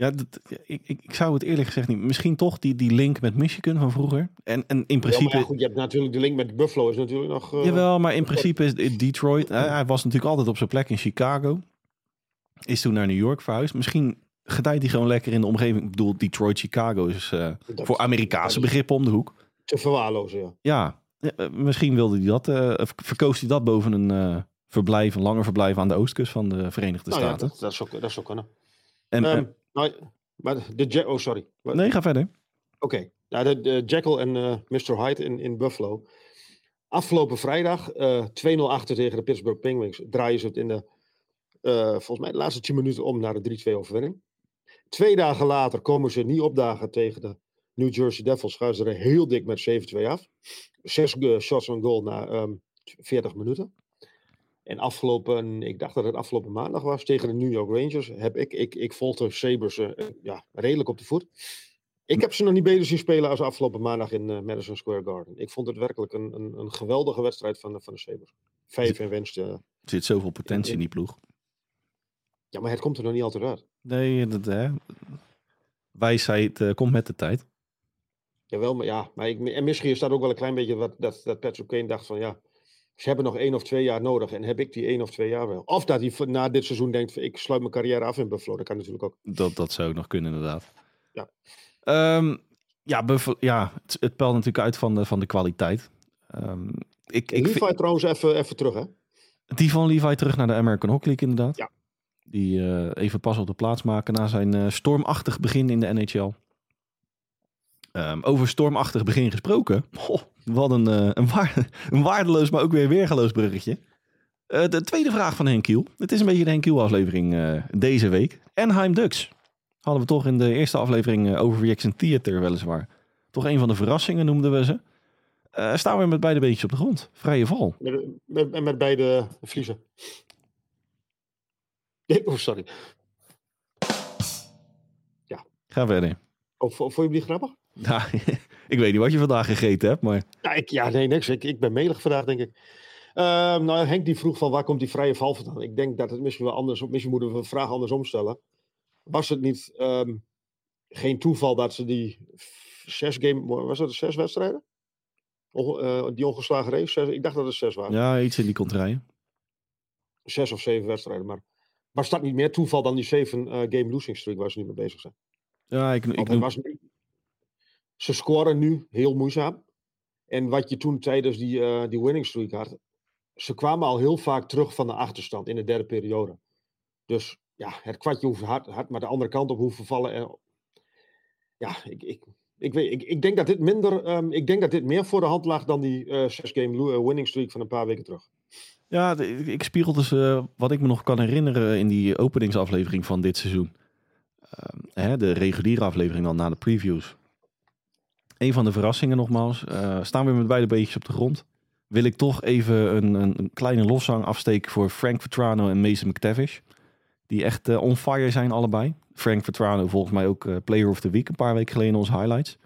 Ja, dat, ik, ik, zou het eerlijk gezegd niet. Misschien toch die, die link met Michigan van vroeger. En, en in Ja, principe. maar ja, goed, je hebt natuurlijk de link met Buffalo is natuurlijk nog... eh, Jawel, maar in principe is Detroit. hij was natuurlijk altijd op zijn plek in Chicago. Is toen naar New York verhuisd. Misschien gedijt hij gewoon lekker in de omgeving. Ik bedoel, Detroit, Chicago is eh, voor Amerikaanse begrippen om de hoek. Te verwaarlozen, ja. Ja, ja, eh, misschien wilde hij dat. of verkoos hij dat boven een verblijf, een langer verblijf aan de oostkust van de Verenigde Nou ja, Staten. dat, dat, zou, dat zou kunnen. en, Ehm, en- nou, maar de Oh, sorry. Nee, ga verder. Oké, nou, de, de Jekyll en eh, Mr. Hyde in, in Buffalo. Afgelopen vrijdag eh 2-0 achter tegen de Pittsburgh Penguins. Draaien ze het in de, eh, volgens mij de laatste 10 minuten om naar de 3-2 overwinning. Twee dagen later komen ze niet opdagen tegen de New Jersey Devils. Gaan ze er heel dik met 7-2 af. Zes shots on goal na ehm, 40 minuten. En afgelopen, ik dacht dat het afgelopen maandag was, tegen de New York Rangers, heb ik, ik, ik volgde Sabres eh, ja, redelijk op de voet. Ik heb ze nog niet beter zien spelen als afgelopen maandag in eh, Madison Square Garden. Ik vond het werkelijk een, een, een geweldige wedstrijd van, de- van de Sabres. Vijf en winst. eh. Er zit zoveel potentie in die ploeg. ja, maar het komt er nog niet altijd uit. Nee, dat, hè. wijsheid eh, komt met de tijd. Jawel, maar ja, maar ik, en misschien is dat ook wel een klein beetje wat dat, dat Patrick Kane dacht van ja, ze hebben nog één of twee jaar nodig en heb ik die één of twee jaar wel. Of dat hij na dit seizoen denkt, ik sluit mijn carrière af in Buffalo, dat kan natuurlijk ook. Dat, dat zou nog kunnen, inderdaad. Ja. Ehm, ja, Buffalo, ja het, het pelt natuurlijk uit van de, van de kwaliteit. Ehm, ik, ik Levi vind- trouwens even, even terug hè. die van Levi terug naar de American Hockey League, inderdaad. Ja. Die eh, even pas op de plaats maken na zijn eh, stormachtig begin in de NHL. Ehm, over stormachtig begin gesproken. Wat een, eh, een, waar- een waardeloos, maar ook weer weergeloos bruggetje. Eh, de tweede vraag van Henk Kiel. Het is een beetje de Henk Kiel aflevering eh, deze week. Anaheim Ducks. Hadden we toch in de eerste aflevering uh, Overreaction Theater weliswaar. Toch een van de verrassingen noemden we ze. Staan we met beide beentjes op de grond. Vrije val. Met, met, met beide vliezen. Oh, sorry. Ga verder. Oh, vo- vond je die grappig? Nou, ik weet niet wat je vandaag gegeten hebt, maar Ja, ik, ja nee, niks. Ik, ik ben melig vandaag, denk ik. Ehm, nou, Henk die vroeg van waar komt die vrije val vandaan? Ik denk dat het misschien wel anders, misschien moeten we een vraag andersom stellen. Was het niet ehm, geen toeval dat ze die zes game, was dat zes wedstrijden? Eh, die ongeslagen race? Zes, ik dacht dat het zes waren. ja, iets in die contraien. Zes of zeven wedstrijden. Maar was dat niet meer toeval dan die zeven eh, game losing streak waar ze nu mee bezig zijn? Ja, ik, ik noem, was ze scoren nu heel moeizaam. En wat je toen tijdens die, eh, die winning streak had, ze kwamen al heel vaak terug van de achterstand in de derde periode. Dus ja, het kwartje hoeft hard, hard maar de andere kant op hoeven vallen. En, ja, ik, ik, ik, weet, ik, ik denk dat dit minder, ehm, ik denk dat dit meer voor de hand lag dan die eh zes game lo- eh, winning streak van een paar weken terug. ja, ik, spiegel dus eh, wat ik me nog kan herinneren in die openingsaflevering van dit seizoen. Ehm, hè, de reguliere aflevering dan na de previews. Een van de verrassingen nogmaals. eh, staan we met beide beetjes op de grond. Wil ik toch even een, een, kleine lofzang afsteken voor Frank Vetrano en Mason McTavish. Die echt eh, on fire zijn allebei. Frank Vetrano volgens mij ook eh, Player of the Week een paar weken geleden in onze highlights.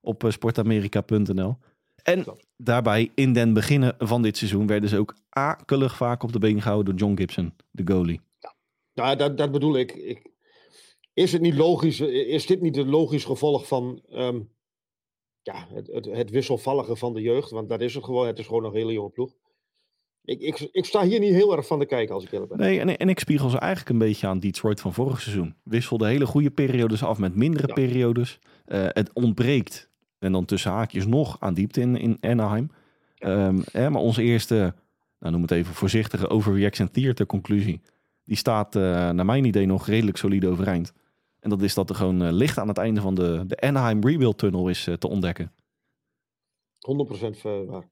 Op sportamerika.nl. En daarbij, in den beginnen van dit seizoen, werden ze ook akelig vaak op de been gehouden door John Gibson, de goalie. Nou, dat, dat bedoel ik. ik. Is het niet logisch? Is dit niet een logisch gevolg van ehm, ja, het, het, het wisselvallige van de jeugd? Want dat is het gewoon. Het is gewoon nog een hele jonge ploeg. Ik, ik, ik sta hier niet heel erg van te kijken als ik eerlijk ben. Nee, en, en ik spiegel ze eigenlijk een beetje aan Detroit van vorig seizoen. Wisselde hele goede periodes af met mindere Ja. periodes. Eh, het ontbreekt, en dan tussen haakjes nog, aan diepte in, in Anaheim. Ehm, hè, maar onze eerste, nou noem het even voorzichtige overreaction theater conclusie. Die staat eh, naar mijn idee nog redelijk solide overeind. En dat is dat er gewoon eh, licht aan het einde van de, de Anaheim Rebuild Tunnel is eh, te ontdekken. 100% waar.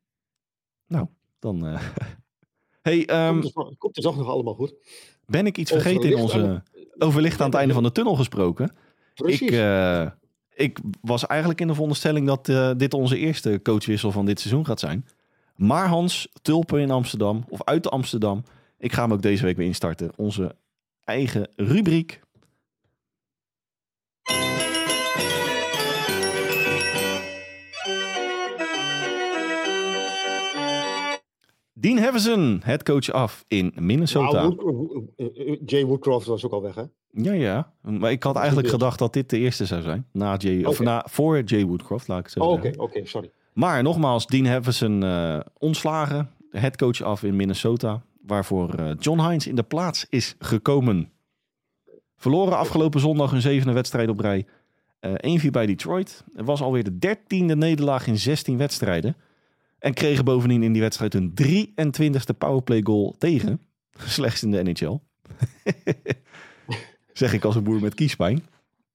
Dan, eh, hey, ehm, komt, het, nog- komt het toch nog allemaal goed? ben ik iets Over vergeten in licht aan onze overlicht aan het einde van de tunnel gesproken? Precies. Ik, eh, ik was eigenlijk in de veronderstelling dat eh, dit onze eerste coachwissel van dit seizoen gaat zijn. Maar Hans, Tulpen in Amsterdam, of uit Amsterdam. Ik ga hem ook deze week weer instarten. Onze eigen rubriek. Dean Havison, het coach af in Minnesota. Nou, Jay Woodcroft was ook al weg, hè? Ja, ja. Maar ik had eigenlijk gedacht dat dit de eerste zou zijn. Na Jay, of na, voor Jay Woodcroft, laat ik het zo Oh, oké, sorry. Maar nogmaals, Dean Havison eh ontslagen. Headcoach af in Minnesota. Waarvoor eh, John Hines in de plaats is gekomen. Verloren afgelopen zondag hun zevende wedstrijd op rij. Eh 1-4 bij Detroit. Het was alweer de dertiende nederlaag in 16 wedstrijden. En kregen bovendien in die wedstrijd hun 23e powerplay goal tegen. Slechts in de NHL. zeg ik als een boer met kiespijn.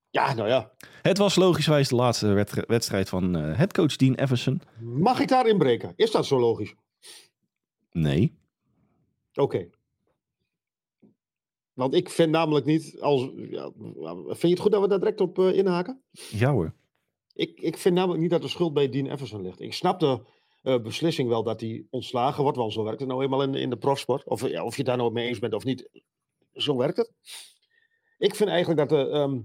Ja, nou ja. Het was logischwijs de laatste wedstrijd van eh headcoach Dean Everson. Mag ik daarin breken? Is dat zo logisch? Nee. Oké. Want ik vind namelijk niet als. Ja, vind je het goed dat we daar direct op eh, inhaken? Ja hoor. Ik, ik vind namelijk niet dat de schuld bij Dean Everson ligt. Ik snap de eh, beslissing wel dat hij ontslagen wordt, want zo werkt het nou eenmaal in, in de profsport. Of, ja, of je het daar nou mee eens bent of niet, zo werkt het. Ik vind eigenlijk dat de, ehm,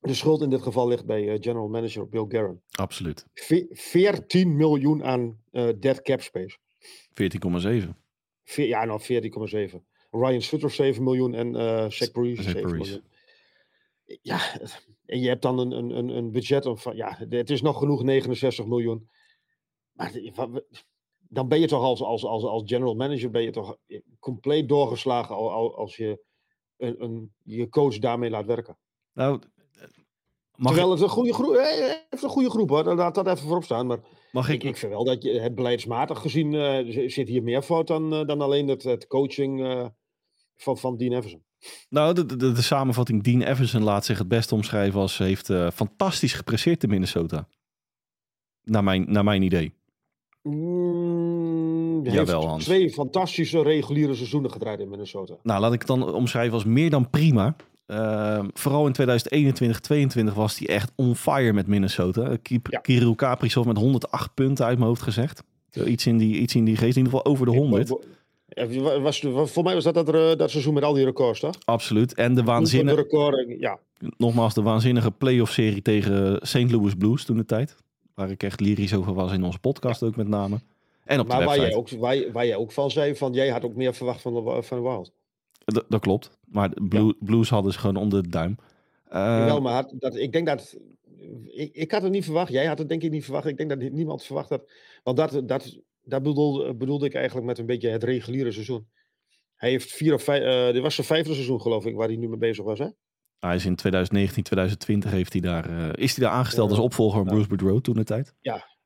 de schuld in dit geval ligt bij eh, general manager Bill Guerin. Absoluut. Ve- 14 miljoen aan eh, dead cap space. 14,7. Veer- ja, nou 14,7. Ryan Sutter 7 miljoen en eh Zach Parise Zach 7 Parise. miljoen. Ja, en je hebt dan een, een, een, een budget van, ja, het is nog genoeg 69 miljoen. Maar dan ben je toch als, als, als, als general manager ben je toch compleet doorgeslagen al- al- als je een, een, je coach daarmee laat werken. Nou, mag, Terwijl het een goede groep hij heeft een goede groep hoor, laat dat even voorop staan. Maar mag ik, ik, ik vind wel dat je het beleidsmatig gezien eh, zit hier meer fout dan, eh, dan alleen het, het coaching eh, van, van Dean Everson. nou, de, de, de samenvatting Dean Everson laat zich het best omschrijven als heeft eh, fantastisch gepresseerd in Minnesota. Naar mijn, naar mijn idee. Mm, hij Jawel, heeft Hans. twee fantastische reguliere seizoenen gedraaid in Minnesota. Nou, laat ik het dan omschrijven als meer dan prima. Eh, vooral in 2021, 2022 was hij echt on fire met Minnesota. Ki- Ja. Kirill Kaprizov met 108 punten uit mijn hoofd gezegd. Iets in die, iets in die geest, in ieder geval over de 100. Ja, wa- Was, voor mij was dat dat, eh, dat seizoen met al die records, toch? Absoluut. En de De waanzinnige, record, eh, ja. nogmaals, de waanzinnige playoff serie tegen St. Louis Blues toen de tijd. Waar ik echt lyrisch over was in onze podcast ook met name. En op de Maar waar jij, ook, waar, je- waar jij ook van zei, van jij had ook meer verwacht van de, van de Wild. D- dat klopt. Maar Blues hadden ze gewoon onder de duim. Eh, Wel, maar had, dat, ik denk dat. Ik, ik had het niet verwacht. Jij had het denk ik niet verwacht. Ik denk dat niemand verwacht had. Want dat, dat, dat bedoelde, bedoelde ik eigenlijk met een beetje het reguliere seizoen. Hij heeft vier of vijf. eh, dit was zijn vijfde seizoen, geloof ik, waar hij nu mee bezig was. Hè? Hij is in 2019, 2020 heeft hij daar, eh, is hij daar aangesteld Ja. als opvolger van Ja. Bruce Boudreau toen de tijd.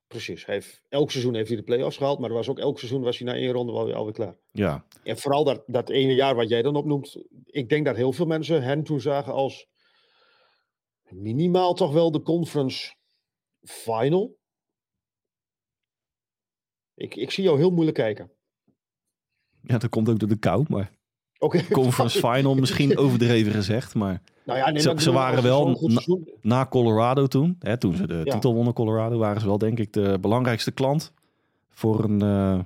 Precies. Hij heeft, elk seizoen heeft hij de play-offs gehaald. Maar er was ook elk seizoen was hij na één ronde alweer, alweer klaar. Ja, En vooral dat, dat ene jaar wat jij dan opnoemt. Ik denk dat heel veel mensen hen toen zagen als minimaal toch wel de conference final. Ik, ik zie jou heel moeilijk kijken. ja, dat komt ook door de kou. Maar Oké. conference final misschien overdreven gezegd. Maar Nou ja, nee, Ze- waren wel na- Colorado toen, hè, toen ze de Ja. titel wonnen Colorado, waren ze wel denk ik de belangrijkste klant voor een, eh,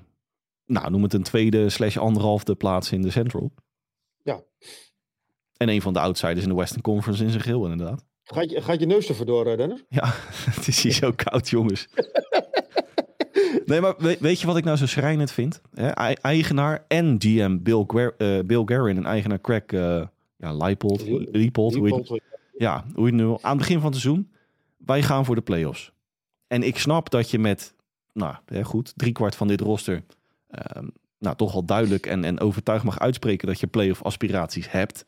nou noem het een tweede slash anderhalfde plaats in de Central. Ja. En een van de outsiders in de Western Conference in zijn geheel inderdaad. Gaat je, gaat je neus ervoor door, eh, Dennis? Ja, het is hier zo koud jongens. Nee, maar weet, weet je wat ik nou zo schrijnend vind? Eigenaar en GM Bill, Guer, eh, Bill Guerin en eigenaar Craig uh, ja, Leipold, Leipold, hoe je ja, hoe je het nu aan het begin van het seizoen. Wij gaan voor de play-offs. En ik snap dat je met, nou hè, goed, driekwart van dit roster, ehm, nou toch al duidelijk en, en overtuigd mag uitspreken dat je play-off aspiraties hebt.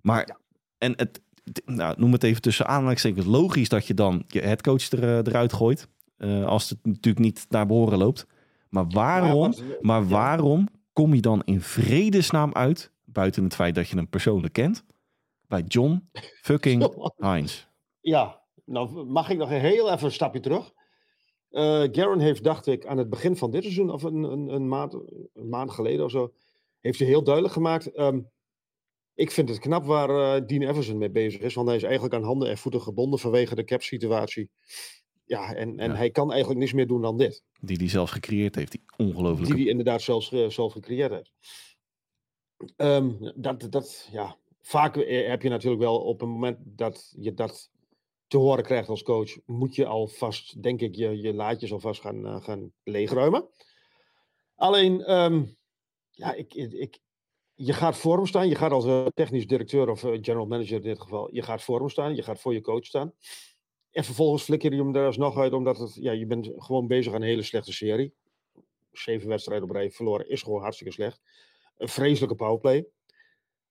Maar, en het, nou, noem het even tussen aanhalingstekens, logisch dat je dan je headcoach er, eh, eruit gooit. Eh, als het natuurlijk niet naar behoren loopt. Maar waarom, Maar waarom kom je dan in vredesnaam uit, buiten het feit dat je hem persoonlijk kent, bij John fucking Hines? Ja, nou mag ik nog heel even een stapje terug. Eh Garen heeft, dacht ik, aan het begin van dit seizoen, of een, een, een, maand, een maand geleden of zo, heeft hij heel duidelijk gemaakt. ehm, ik vind het knap waar eh, Dean Everson mee bezig is, want hij is eigenlijk aan handen en voeten gebonden vanwege de cap-situatie. Ja, en, en Ja. hij kan eigenlijk niks meer doen dan dit. Die hij zelfs gecreëerd heeft, die ongelooflijke Die hij inderdaad zelfs, zelf gecreëerd heeft. Ehm, dat, dat, ja, vaak eh, heb je natuurlijk wel op het moment dat je dat te horen krijgt als coach, moet je alvast, denk ik, je, je laadjes alvast gaan, eh, gaan leegruimen. Alleen, ehm, ja, ik, ik, je gaat voor hem staan. Je gaat als eh, technisch directeur of general manager in dit geval, je gaat voor hem staan. Je gaat voor je coach staan. En vervolgens flikker je hem er alsnog uit, omdat het, ja, je bent gewoon bezig aan een hele slechte serie. Zeven wedstrijden op rij verloren is gewoon hartstikke slecht. Een vreselijke powerplay.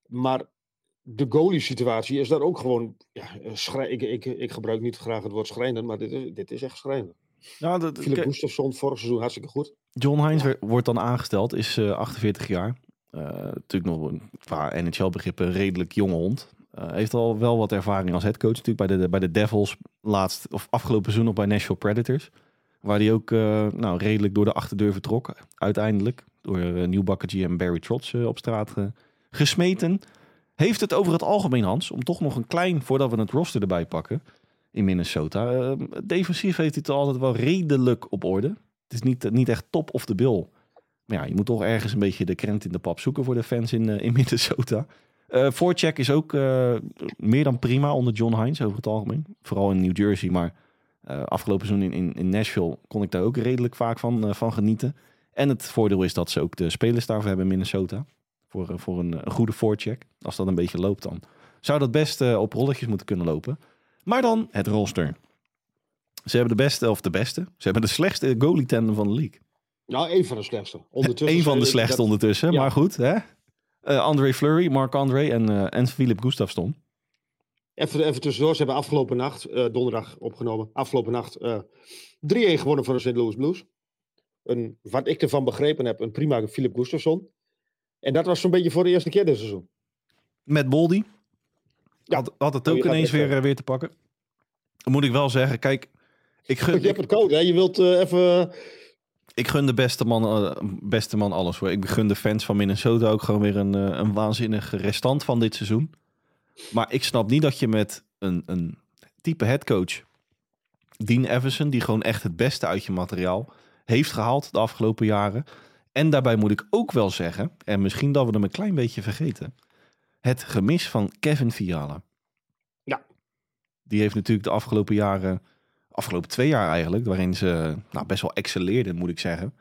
Maar de goalie-situatie is daar ook gewoon. Ja, eh, schrij- ik, ik, ik gebruik niet graag het woord schrijnend, maar dit is, dit is echt schrijnend. Ja, dat, Philip Gustafsson vorig seizoen hartstikke goed. John Hines werd- wordt dan aangesteld, is eh, 48 jaar. Eh, natuurlijk nog een, qua NHL-begrippen redelijk jonge hond. Eh, heeft al wel wat ervaring als headcoach natuurlijk bij de, bij de Devils laatst of afgelopen seizoen nog bij Nashville Predators. Waar hij ook eh, nou, redelijk door de achterdeur vertrok uiteindelijk. Door uh, nieuwbakker GM Barry Trotz op straat gesmeten. Heeft het over het algemeen, Hans, om toch nog een klein, voordat we het roster erbij pakken, in Minnesota. eh, defensief heeft hij het altijd wel redelijk op orde. Het is niet, niet echt top of de bil. Maar ja, je moet toch ergens een beetje de krent in de pap zoeken voor de fans in, in Minnesota. Eh voorcheck is ook eh, meer dan prima onder John Hines over het algemeen. Vooral in New Jersey, maar eh, afgelopen seizoen in, in, in Nashville kon ik daar ook redelijk vaak van, van genieten. En het voordeel is dat ze ook de spelers daarvoor hebben in Minnesota. Voor, voor een, een goede voorcheck. Als dat een beetje loopt dan. Zou dat best op rolletjes moeten kunnen lopen. Maar dan het roster. Ze hebben de beste, of de beste. Ze hebben de slechtste goalie tandem van de league. Nou, één van de slechtste. Ondertussen Eén van de slechtste dat- ondertussen, ja. maar goed. Hè? Eh, André Fleury, Marc André en, eh en Philip Gustafsson. Even, even tussendoor, ze hebben afgelopen nacht, eh, donderdag opgenomen, afgelopen nacht eh 3-1 gewonnen van de St. Louis Blues. Een, wat ik ervan begrepen heb, een prima Philip Gustafsson. En dat was zo'n beetje voor de eerste keer dit seizoen. Met Boldy. Ja. Had, had het ook ineens weer, weer te pakken. Dan moet ik wel zeggen, kijk, ik gun, Je hebt het koud, hè? Je wilt even... ik gun de beste man, eh, beste man alles hoor. Ik gun de fans van Minnesota ook gewoon weer een, eh, een waanzinnige restant van dit seizoen. Maar ik snap niet dat je met een, een type headcoach, Dean Everson, die gewoon echt het beste uit je materiaal heeft gehaald de afgelopen jaren. En daarbij moet ik ook wel zeggen, en misschien dat we hem een klein beetje vergeten, het gemis van Kevin Fiala. Ja. Die heeft natuurlijk de afgelopen jaren, afgelopen twee jaar eigenlijk, waarin ze nou, best wel excelleerden, moet ik zeggen.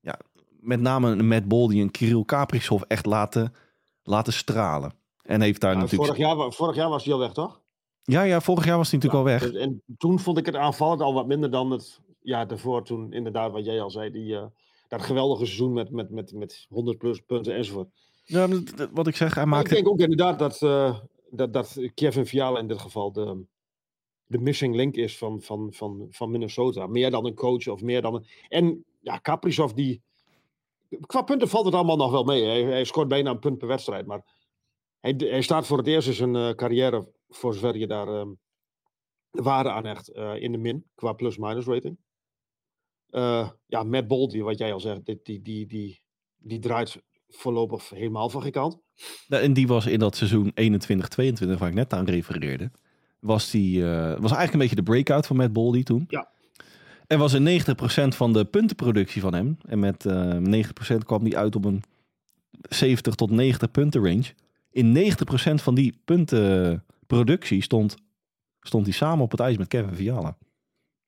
Ja, met name een Matt Boldy en Kirill Kaprizov echt laten, laten stralen. En heeft daar natuurlijk... vorig, jaar, vorig jaar was hij al weg, toch? Ja, ja, vorig jaar was hij natuurlijk al weg. En, en toen vond ik het aanvallend al wat minder dan het jaar daarvoor. Toen inderdaad, wat jij al zei, die, eh, dat geweldige seizoen met, met, met, met 100 plus punten enzovoort. Ja, wat ik zeg, hij Maar ik denk ook inderdaad dat, eh, dat, dat Kevin Fiala in dit geval de, de missing link is van, van, van, van Minnesota. Meer dan een coach of meer dan een... En ja, Kaprizov die... Qua punten valt het allemaal nog wel mee. Hij, scoort bijna een punt per wedstrijd. Maar hij, hij staat voor het eerst in zijn eh, carrière, voor zover je daar ehm, waarde aan hecht, eh, in de min. Qua plus-minus rating. Eh, ja, Matt Boldy, wat jij al zegt, die, die, die, die, die draait voorlopig helemaal van geen kant. Nou, En die was in dat seizoen 21-22, waar ik net aan refereerde. Was, die, eh, was eigenlijk een beetje de breakout van Matt Boldy toen. Ja. En was in 90% van de puntenproductie van hem. En met eh 90% kwam die uit op een 70 tot 90 punten range. In 90% van die puntenproductie stond, stond hij samen op het ijs met Kevin Fiala.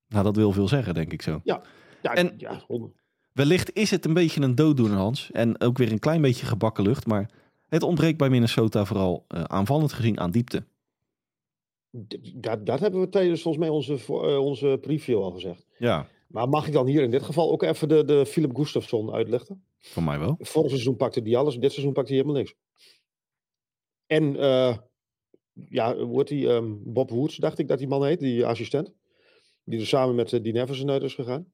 Nou, dat wil veel zeggen, denk ik zo. Ja. Ja, En- ja. Wellicht is het een beetje een dooddoener, Hans. En ook weer een klein beetje gebakken lucht. Maar het ontbreekt bij Minnesota vooral eh, aanvallend gezien aan diepte. Dat, dat hebben we tijdens volgens mij onze, eh, onze preview al gezegd. Ja, Maar mag ik dan hier in dit geval ook even de, de Philip Gustafsson uitlichten? voor mij wel. Vorig seizoen pakte hij alles, dit seizoen pakt hij helemaal niks. En eh, ja, heet die? ehm, Bob Woods, dacht ik dat die man heet, die assistent. Die er samen met uh, Dean Everson uit is gegaan.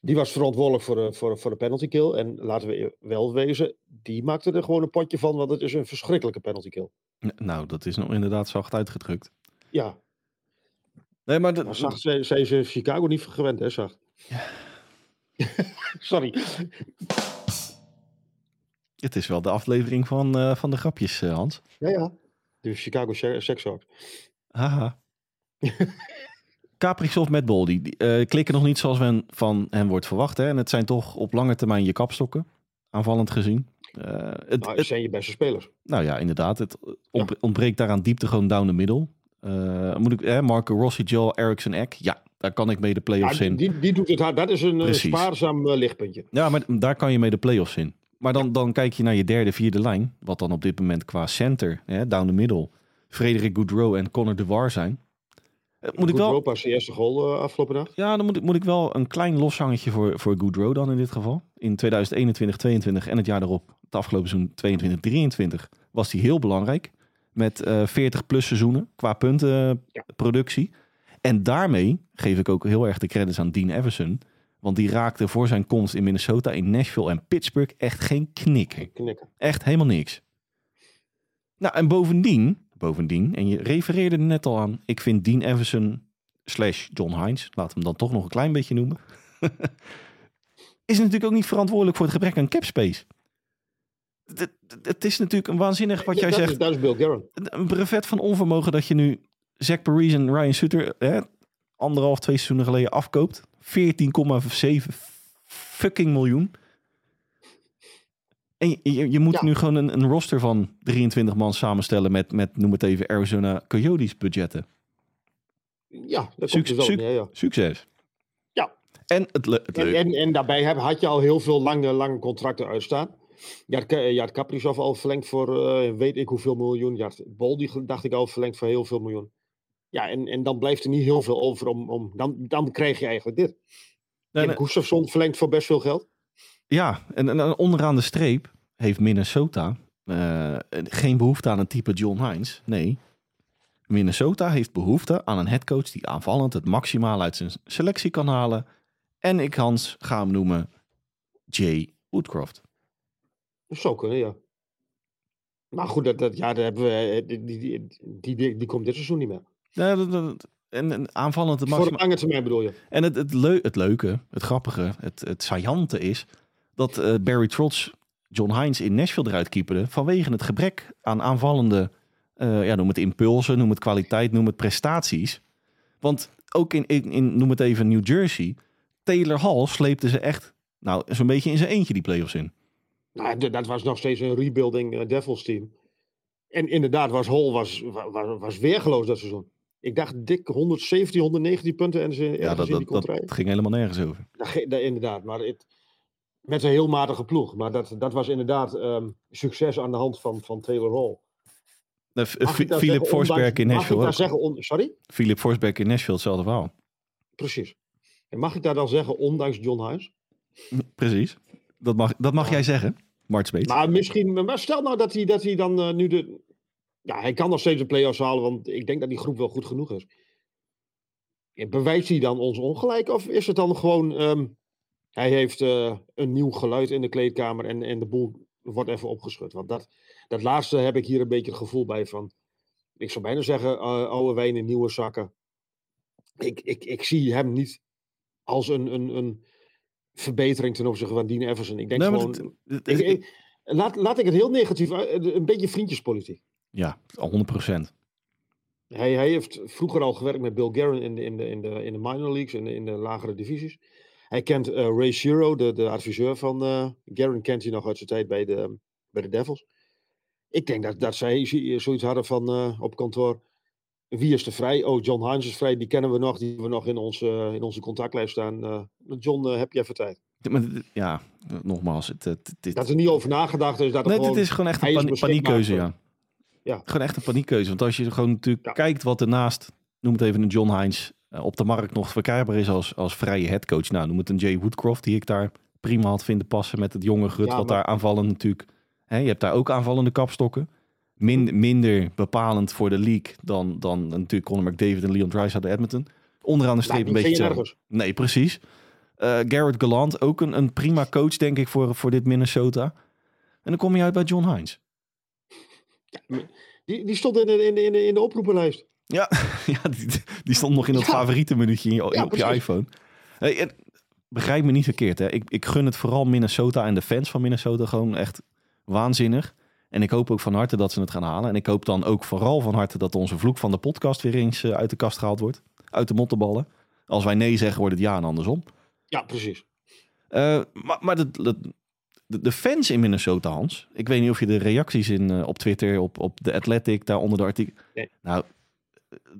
Die was verantwoordelijk voor, de- voor, voor de penalty kill. En laten we wel wezen, die maakte er gewoon een potje van, want het is een verschrikkelijke penalty kill. Nou, dat is nog inderdaad zacht uitgedrukt. Ja, Nee, maar, de- maar zacht zijn zijn ze Chicago niet gewend, hè, zacht. Sorry. het is wel de aflevering van, eh, van de grapjes, eh, Hans. Ja, ja. De Chicago Se- Sex Hawks. Haha. Kaprizov met Bol, die, die, eh, klikken nog niet zoals men van hen wordt verwacht. Hè? En het zijn toch op lange termijn je kapstokken, aanvallend gezien. Het, Nou, het zijn je beste spelers. nou ja, inderdaad. Het ontbre- ontbreekt daaraan diepte gewoon down the middle. Eh, moet ik, hè, Marco Rossi, Joel Eriksson, Eck. Ja, daar kan ik mee de Ja, play-offs in. die, die doet het hard. Dat is een eh, Precies. spaarzaam eh, lichtpuntje. Ja, maar daar kan je mee de play-offs in. Maar dan, dan kijk je naar je derde, vierde lijn. Wat dan op dit moment qua center, hè, down the middle. Frederik Goudreau en Connor de War zijn. Moet ik wel, Europa zijn eerste goal afgelopen nacht. ja, dan moet ik, moet ik wel een klein loshangetje voor, voor Goudreau dan in dit geval. In 2021, 22 en het jaar daarop, het afgelopen seizoen 22, 23, was hij heel belangrijk. Met eh 40 plus seizoenen qua puntenproductie. En daarmee geef ik ook heel erg de credits aan Dean Everson. Want die raakte voor zijn komst in Minnesota, in Nashville en Pittsburgh echt geen knik. Knikken. Echt helemaal niks. Nou, en bovendien, bovendien, en je refereerde er net al aan, ik vind Dean Everson slash John Hines, laat hem dan toch nog een klein beetje noemen, is natuurlijk ook niet verantwoordelijk voor het gebrek aan cap space. Het- is natuurlijk een waanzinnig wat Ja, jij dat zegt. Is, dat is Bill Guerin. Een brevet van onvermogen dat je nu Zach Parise en Ryan Suter hè, anderhalf, twee seizoenen geleden afkoopt. 14,7 fucking miljoen. En je, je, je moet Ja. nu gewoon een, een roster van 23 man samenstellen met, met noem het even, Arizona Coyotes budgetten. Ja, dat komt Suc- neer, ja. Succes. Ja. En het, le- het En, en, en daarbij heb, had je al heel veel lange, lange contracten uitstaan. Ka- je had Kaprizov al verlengd voor eh, weet ik hoeveel miljoen. Had Bol, die dacht ik al verlengd voor heel veel miljoen. Ja, en, en dan blijft er niet heel veel over om... om dan, dan krijg je eigenlijk dit. Nee, en. Gustafsson verlengt voor best veel geld. Ja, en, en onderaan de streep heeft Minnesota eh, geen behoefte aan een type John Hines. Nee, Minnesota heeft behoefte aan een headcoach die aanvallend het maximaal uit zijn selectie kan halen. En ik, Hans, ga hem noemen Jay Woodcroft. Dat zou kunnen, ja. Maar goed, dat, dat, ja, daar hebben we, eh, die, die, die, die, komt dit seizoen niet meer. Ja, dat- dat- en, en aanvallend Voor de lange termijn bedoel je? En het, het, leu- het leuke, het grappige, het, het saillante is dat eh, Barry Trotz John Hines in Nashville eruit keeperde vanwege het gebrek aan aanvallende, eh, ja, noem het impulsen, noem het kwaliteit, noem het prestaties. Want ook in, in, in noem het even New Jersey, Taylor Hall sleepte ze echt, nou, zo'n beetje in zijn eentje die playoffs in. Nou, dat was nog steeds een rebuilding eh, Devils team. En inderdaad, was Hall was, wa- wa- was weergeloos dat seizoen. Ik dacht dik 117, 119 punten en ze Ja, dat, in die dat, ging helemaal nergens over. Inderdaad, maar het, met een heel matige ploeg. Maar dat, dat was inderdaad ehm, succes aan de hand van, van Taylor Hall. Eh, Mag ik Philip Forsberg in Mag ik Nashville. daar ook. zeggen, on- sorry? Philip Forsberg in Nashville, hetzelfde verhaal. Precies. En mag ik daar dan zeggen, ondanks John Huis? Precies. Dat mag, dat mag jij zeggen, Mart Smeets. Maar misschien, maar stel nou dat hij, dat hij dan eh, nu de. Ja, hij kan nog steeds de play-offs halen, want ik denk dat die groep wel goed genoeg is. Bewijst hij dan ons ongelijk? Of is het dan gewoon. ehm, hij heeft eh, een nieuw geluid in de kleedkamer en, en de boel wordt even opgeschud? Want dat, dat laatste heb ik hier een beetje het gevoel bij van. Ik zou bijna zeggen, eh, oude wijn in nieuwe zakken. Ik, ik, ik zie hem niet als een, een, een verbetering ten opzichte van Dean Everson. Ik denk Nee, gewoon. het- het- Ik- laat, laat ik het heel negatief, uit- een beetje vriendjespolitiek. Ja, 100 procent. Hij, hij heeft vroeger al gewerkt met Bill Guerin in de, in de, in de, in de minor leagues, in de, in de lagere divisies. Hij kent eh, Ray Shiro, de, de adviseur van eh Guerin, kent hij nog uit zijn tijd bij de, bij de Devils. Ik denk dat, dat zij zi- zoiets hadden van eh, op kantoor. Wie is er vrij? Oh, John Hines is vrij. Die kennen we nog. Die hebben we nog in onze, in onze contactlijst staan. Uh, John, uh, heb je even tijd? Ja, nogmaals. Het, het, dit... Dat er niet over nagedacht is. Dat nee, gewoon, dit is gewoon echt een pani paniekkeuze, ja. ja. Gewoon echt een paniekkeuze. Want als je gewoon natuurlijk ja. kijkt wat ernaast, noem het even een John Hines, op de markt nog verkrijgbaar is als, als vrije headcoach. Nou, noem het een Jay Woodcroft, die ik daar prima had vinden passen met het jonge Gut, ja, wat maar... daar aanvallen natuurlijk. Hè, je hebt daar ook aanvallende kapstokken. Min, minder bepalend voor de league dan, dan natuurlijk Conor McDavid en Leon Draisaitl de Edmonton. Onderaan de streep een beetje. Nee, precies. Uh, Garrett Gallant, ook een, een prima coach, denk ik, voor, voor dit Minnesota. En dan kom je uit bij John Hines. Die, die stond in de, in, de, in, de, in de oproepenlijst. Ja, ja die, die stond nog in het ja. favoriete minuutje in je, ja, op je iPhone. Hey, begrijp me niet verkeerd, hè. Ik, ik gun het vooral Minnesota en de fans van Minnesota gewoon echt waanzinnig. En ik hoop ook van harte dat ze het gaan halen. En ik hoop dan ook vooral van harte dat onze vloek van de podcast weer eens uh, uit de kast gehaald wordt. Uit de mottenballen. Als wij nee zeggen, wordt het ja en andersom. Ja, precies. Uh, maar maar de, fans in Minnesota, Hans. Ik weet niet of je de reacties in, uh, op Twitter, op, op de Athletic, daar onder de artikel. Nee. Nou,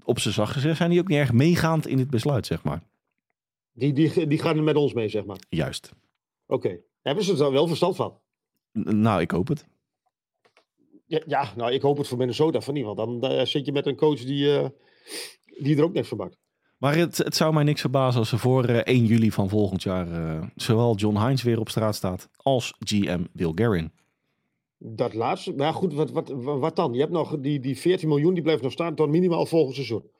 op z'n zacht gezegd zijn die ook niet erg meegaand in dit besluit, zeg maar. Die, die, die gaan er met ons mee, zeg maar. Juist. Oké. Okay. Hebben ze er wel verstand van? N nou, ik hoop het. Ja, ja, nou, ik hoop het voor Minnesota van niemand. Dan uh, zit je met een coach die, uh, die er ook niks van maakt. Maar het, het zou mij niks verbazen als er voor uh, 1 juli van volgend jaar zowel John Hines weer op straat staat als GM Bill Guerin. Dat laatste, maar goed, wat, wat, wat dan? Je hebt nog die, die 14 miljoen, die blijft nog staan tot minimaal volgend seizoen.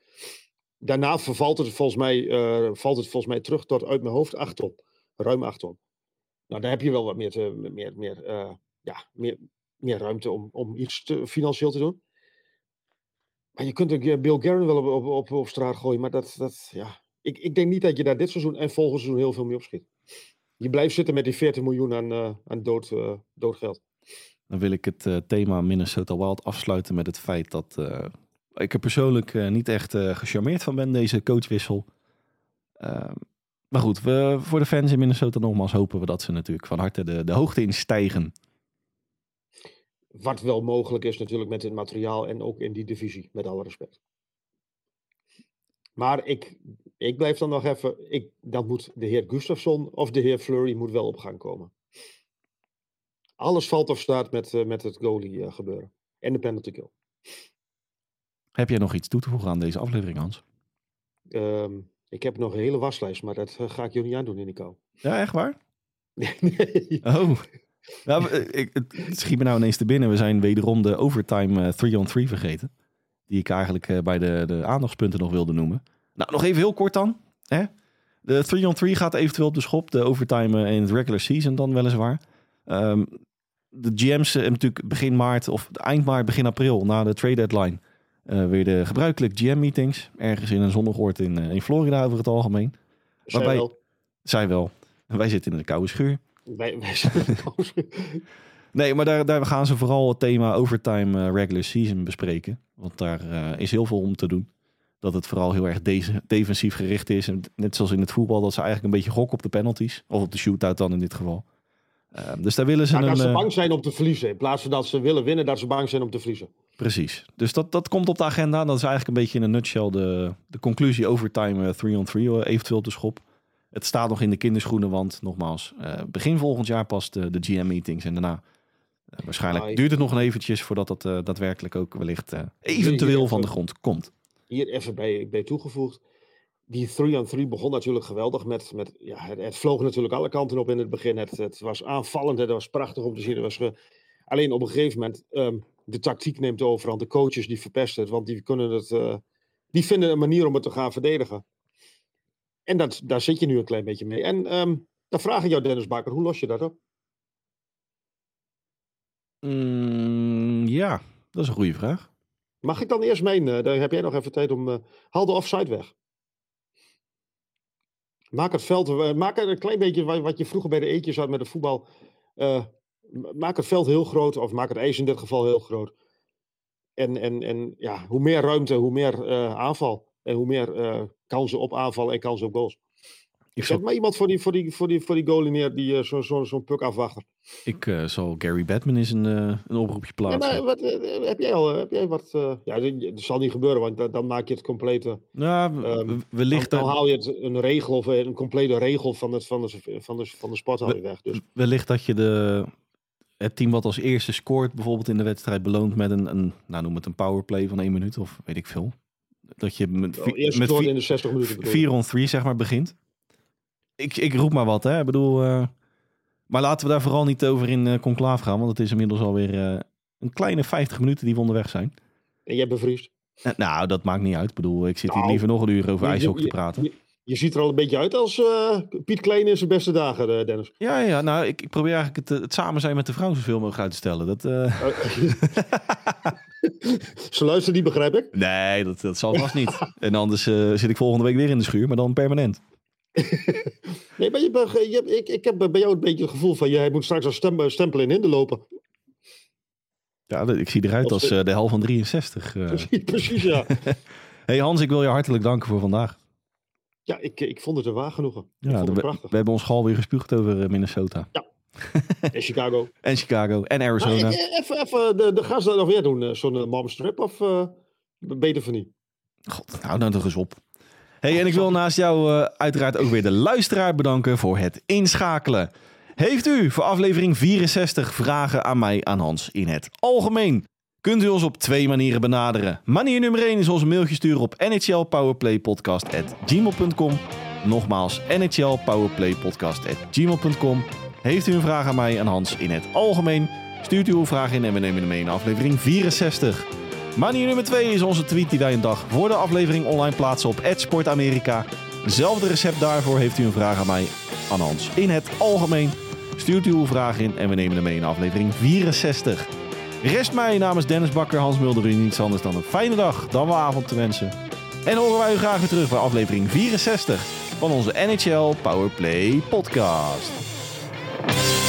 Daarna vervalt het volgens mij, valt het volgens mij terug tot uit mijn hoofd 8 ton. Ruim 8 ton. Nou, daar heb je wel wat meer, te, meer, meer, ja, meer, meer ruimte om, om iets te, financieel te doen. Maar je kunt ook Bill Guerin wel op, op, op, straat gooien. Maar dat, dat, ja. ik, ik denk niet dat je daar dit seizoen en volgend seizoen heel veel mee opschiet. Je blijft zitten met die 40 miljoen aan, uh, aan dood, uh, doodgeld. Dan wil ik het uh, thema Minnesota Wild afsluiten met het feit dat ik er persoonlijk niet echt gecharmeerd van ben, deze coachwissel. Ehm, maar goed, we, voor de fans in Minnesota nogmaals hopen we dat ze natuurlijk van harte de, de hoogte in stijgen. Wat wel mogelijk is natuurlijk met dit materiaal en ook in die divisie, met alle respect. Maar ik, ik blijf dan nog even, ik, dan moet de heer Gustafsson of de heer Flurry moet wel op gang komen. Alles valt of staat met, uh, met het goalie uh, gebeuren. En de penalty kill. Heb jij nog iets toe te voegen aan deze aflevering, Hans? Um, ik heb nog een hele waslijst, maar dat uh, ga ik jullie niet aandoen in de kou. Ja, echt waar? nee. Oh. Nou, ik, het schiet me nou ineens te binnen. We zijn wederom de overtime 3-on-3 vergeten. Die ik eigenlijk uh, bij de, de aandachtspunten nog wilde noemen. Nou, nog even heel kort dan. Hè? De 3-on-3 gaat eventueel op de schop. De overtime in het regular season dan weliswaar. Um, de GM's hebben natuurlijk begin maart of eind maart, begin april na de trade deadline. Uh, weer de gebruikelijke GM-meetings. Ergens in een zonnig oord in, in Florida over het algemeen. Zij Waarbij, wel. Zij wel. Wij zitten in een koude schuur. Wij, wij een. Nee, maar daar, daar gaan ze vooral het thema overtime uh, regular season bespreken. Want daar uh, is heel veel om te doen. Dat het vooral heel erg de defensief gericht is. En net zoals in het voetbal, dat ze eigenlijk een beetje gokken op de penalties. Of op de shootout dan in dit geval. Uh, dus daar willen ze ja, een... Dat ze bang zijn om te verliezen. In plaats van dat ze willen winnen, dat ze bang zijn om te verliezen. Precies. Dus dat, dat komt op de agenda. Dat is eigenlijk een beetje in een nutshell de, de conclusie overtime 3-on-3 eventueel op de schop. Het staat nog in de kinderschoenen, want nogmaals, uh, begin volgend jaar pas de, de GM-meetings en daarna uh, waarschijnlijk nou, duurt het nog een eventjes voordat dat uh, daadwerkelijk ook wellicht eventueel even, van de grond komt. Hier even bij, bij toegevoegd. Die 3-on-3 begon natuurlijk geweldig. Met, met, ja, het, het, vloog natuurlijk alle kanten op in het begin. Het, het was aanvallend, het was prachtig om te zien. Het was ge... Alleen op een gegeven moment, um, de tactiek neemt overhand. De coaches die verpesten het, want die, kunnen het, die vinden een manier om het te gaan verdedigen. En dat, daar zit je nu een klein beetje mee. En um, dan vraag ik jou, Dennis Bakker, hoe los je dat op? Mm, ja, dat is een goede vraag. Mag ik dan eerst meen? Uh, dan heb jij nog even tijd om. Uh, haal de offside weg. Maak het veld. Uh, maak een klein beetje wat je vroeger bij de eetjes had met het voetbal. maak het veld heel groot, of maak het ijs in dit geval heel groot. En, en, en ja, hoe meer ruimte, hoe meer aanval. En hoe meer kansen op aanval en kansen op goals. Ik Zet zal, maar iemand voor die, voor die, voor die, voor die goalie neer, die eh, zo'n zo, zo'n puk afwachter. ik eh, zal Gary Batman eens een, eh, een oproepje Ja, plaatsen. maar wat, heb jij al heb jij wat... ja, dat zal niet gebeuren, want dan, dan maak je het complete... W- Ehm, Dan, wellicht, dan haal je het, een regel of een complete regel van, het, van, de, van, de, van de sport haal je weg. Dus wellicht dat je de, het team wat als eerste scoort bijvoorbeeld in de wedstrijd beloont met een, een nou noem het een powerplay van één minuut of weet ik veel. Dat je met, eerst met in de 60 minuten bedoel ik. 4 on 3 zeg maar begint. Ik, ik roep maar wat hè, ik bedoel... eh, maar laten we daar vooral niet over in eh conclave gaan, want het is inmiddels alweer eh, een kleine 50 minuten die we onderweg zijn. En jij bevriest. Nou, dat maakt niet uit. Ik bedoel, ik zit hier Nou, liever nog een uur over ijshockey te praten. Je, je ziet er al een beetje uit als Piet Klein in zijn beste dagen, Dennis. Ja, ja, nou, ik, ik probeer eigenlijk het, het samen zijn met de vrouw zoveel mogelijk uit te stellen. Dat, eh, Ze luisteren niet, begrijp ik. nee, dat, dat zal vast niet. En anders eh, zit ik volgende week weer in de schuur, maar dan permanent. Nee, maar je, je, ik, ik heb bij jou een beetje het gevoel van... jij moet straks als stem, stempel in Hinde lopen. Ja, ik zie eruit Als eh, de hel van 63. eh. Precies, Precies, ja. Hey Hans, ik wil je hartelijk danken voor vandaag. Ja, ik, ik vond het een waar genoegen. Ik Ja, we, we hebben ons gal weer gespuugd over eh, Minnesota. En Chicago. En Chicago en Arizona. eh, even, even de, de dat nog weer doen. eh, Zo'n momstrip of eh, beter van niet? God, nou toch eens op. Hey, en ik wil naast jou eh, uiteraard ook weer de luisteraar bedanken voor het inschakelen. Heeft u voor aflevering 64 vragen aan mij, aan Hans, in het algemeen? Kunt u ons op twee manieren benaderen. Manier nummer 1 is ons een mailtje sturen op nhlpowerplaypodcast.gmail.com Nogmaals, nhlpowerplaypodcast.gmail.com Heeft u een vraag aan mij, aan Hans, in het algemeen? Stuurt u uw vraag in en we nemen hem mee in aflevering 64. Manier nummer 2 is onze tweet die wij een dag voor de aflevering online plaatsen op @sportamerika. Hetzelfde recept daarvoor heeft u een vraag aan mij, aan Hans. In het algemeen stuurt u uw vraag in en we nemen hem mee in aflevering 64. Rest mij namens Dennis Bakker, Hans Mulder u niets anders dan een fijne dag, dan wel avond te wensen. En horen wij u graag weer terug bij aflevering 64 van onze NHL Powerplay podcast. Bye.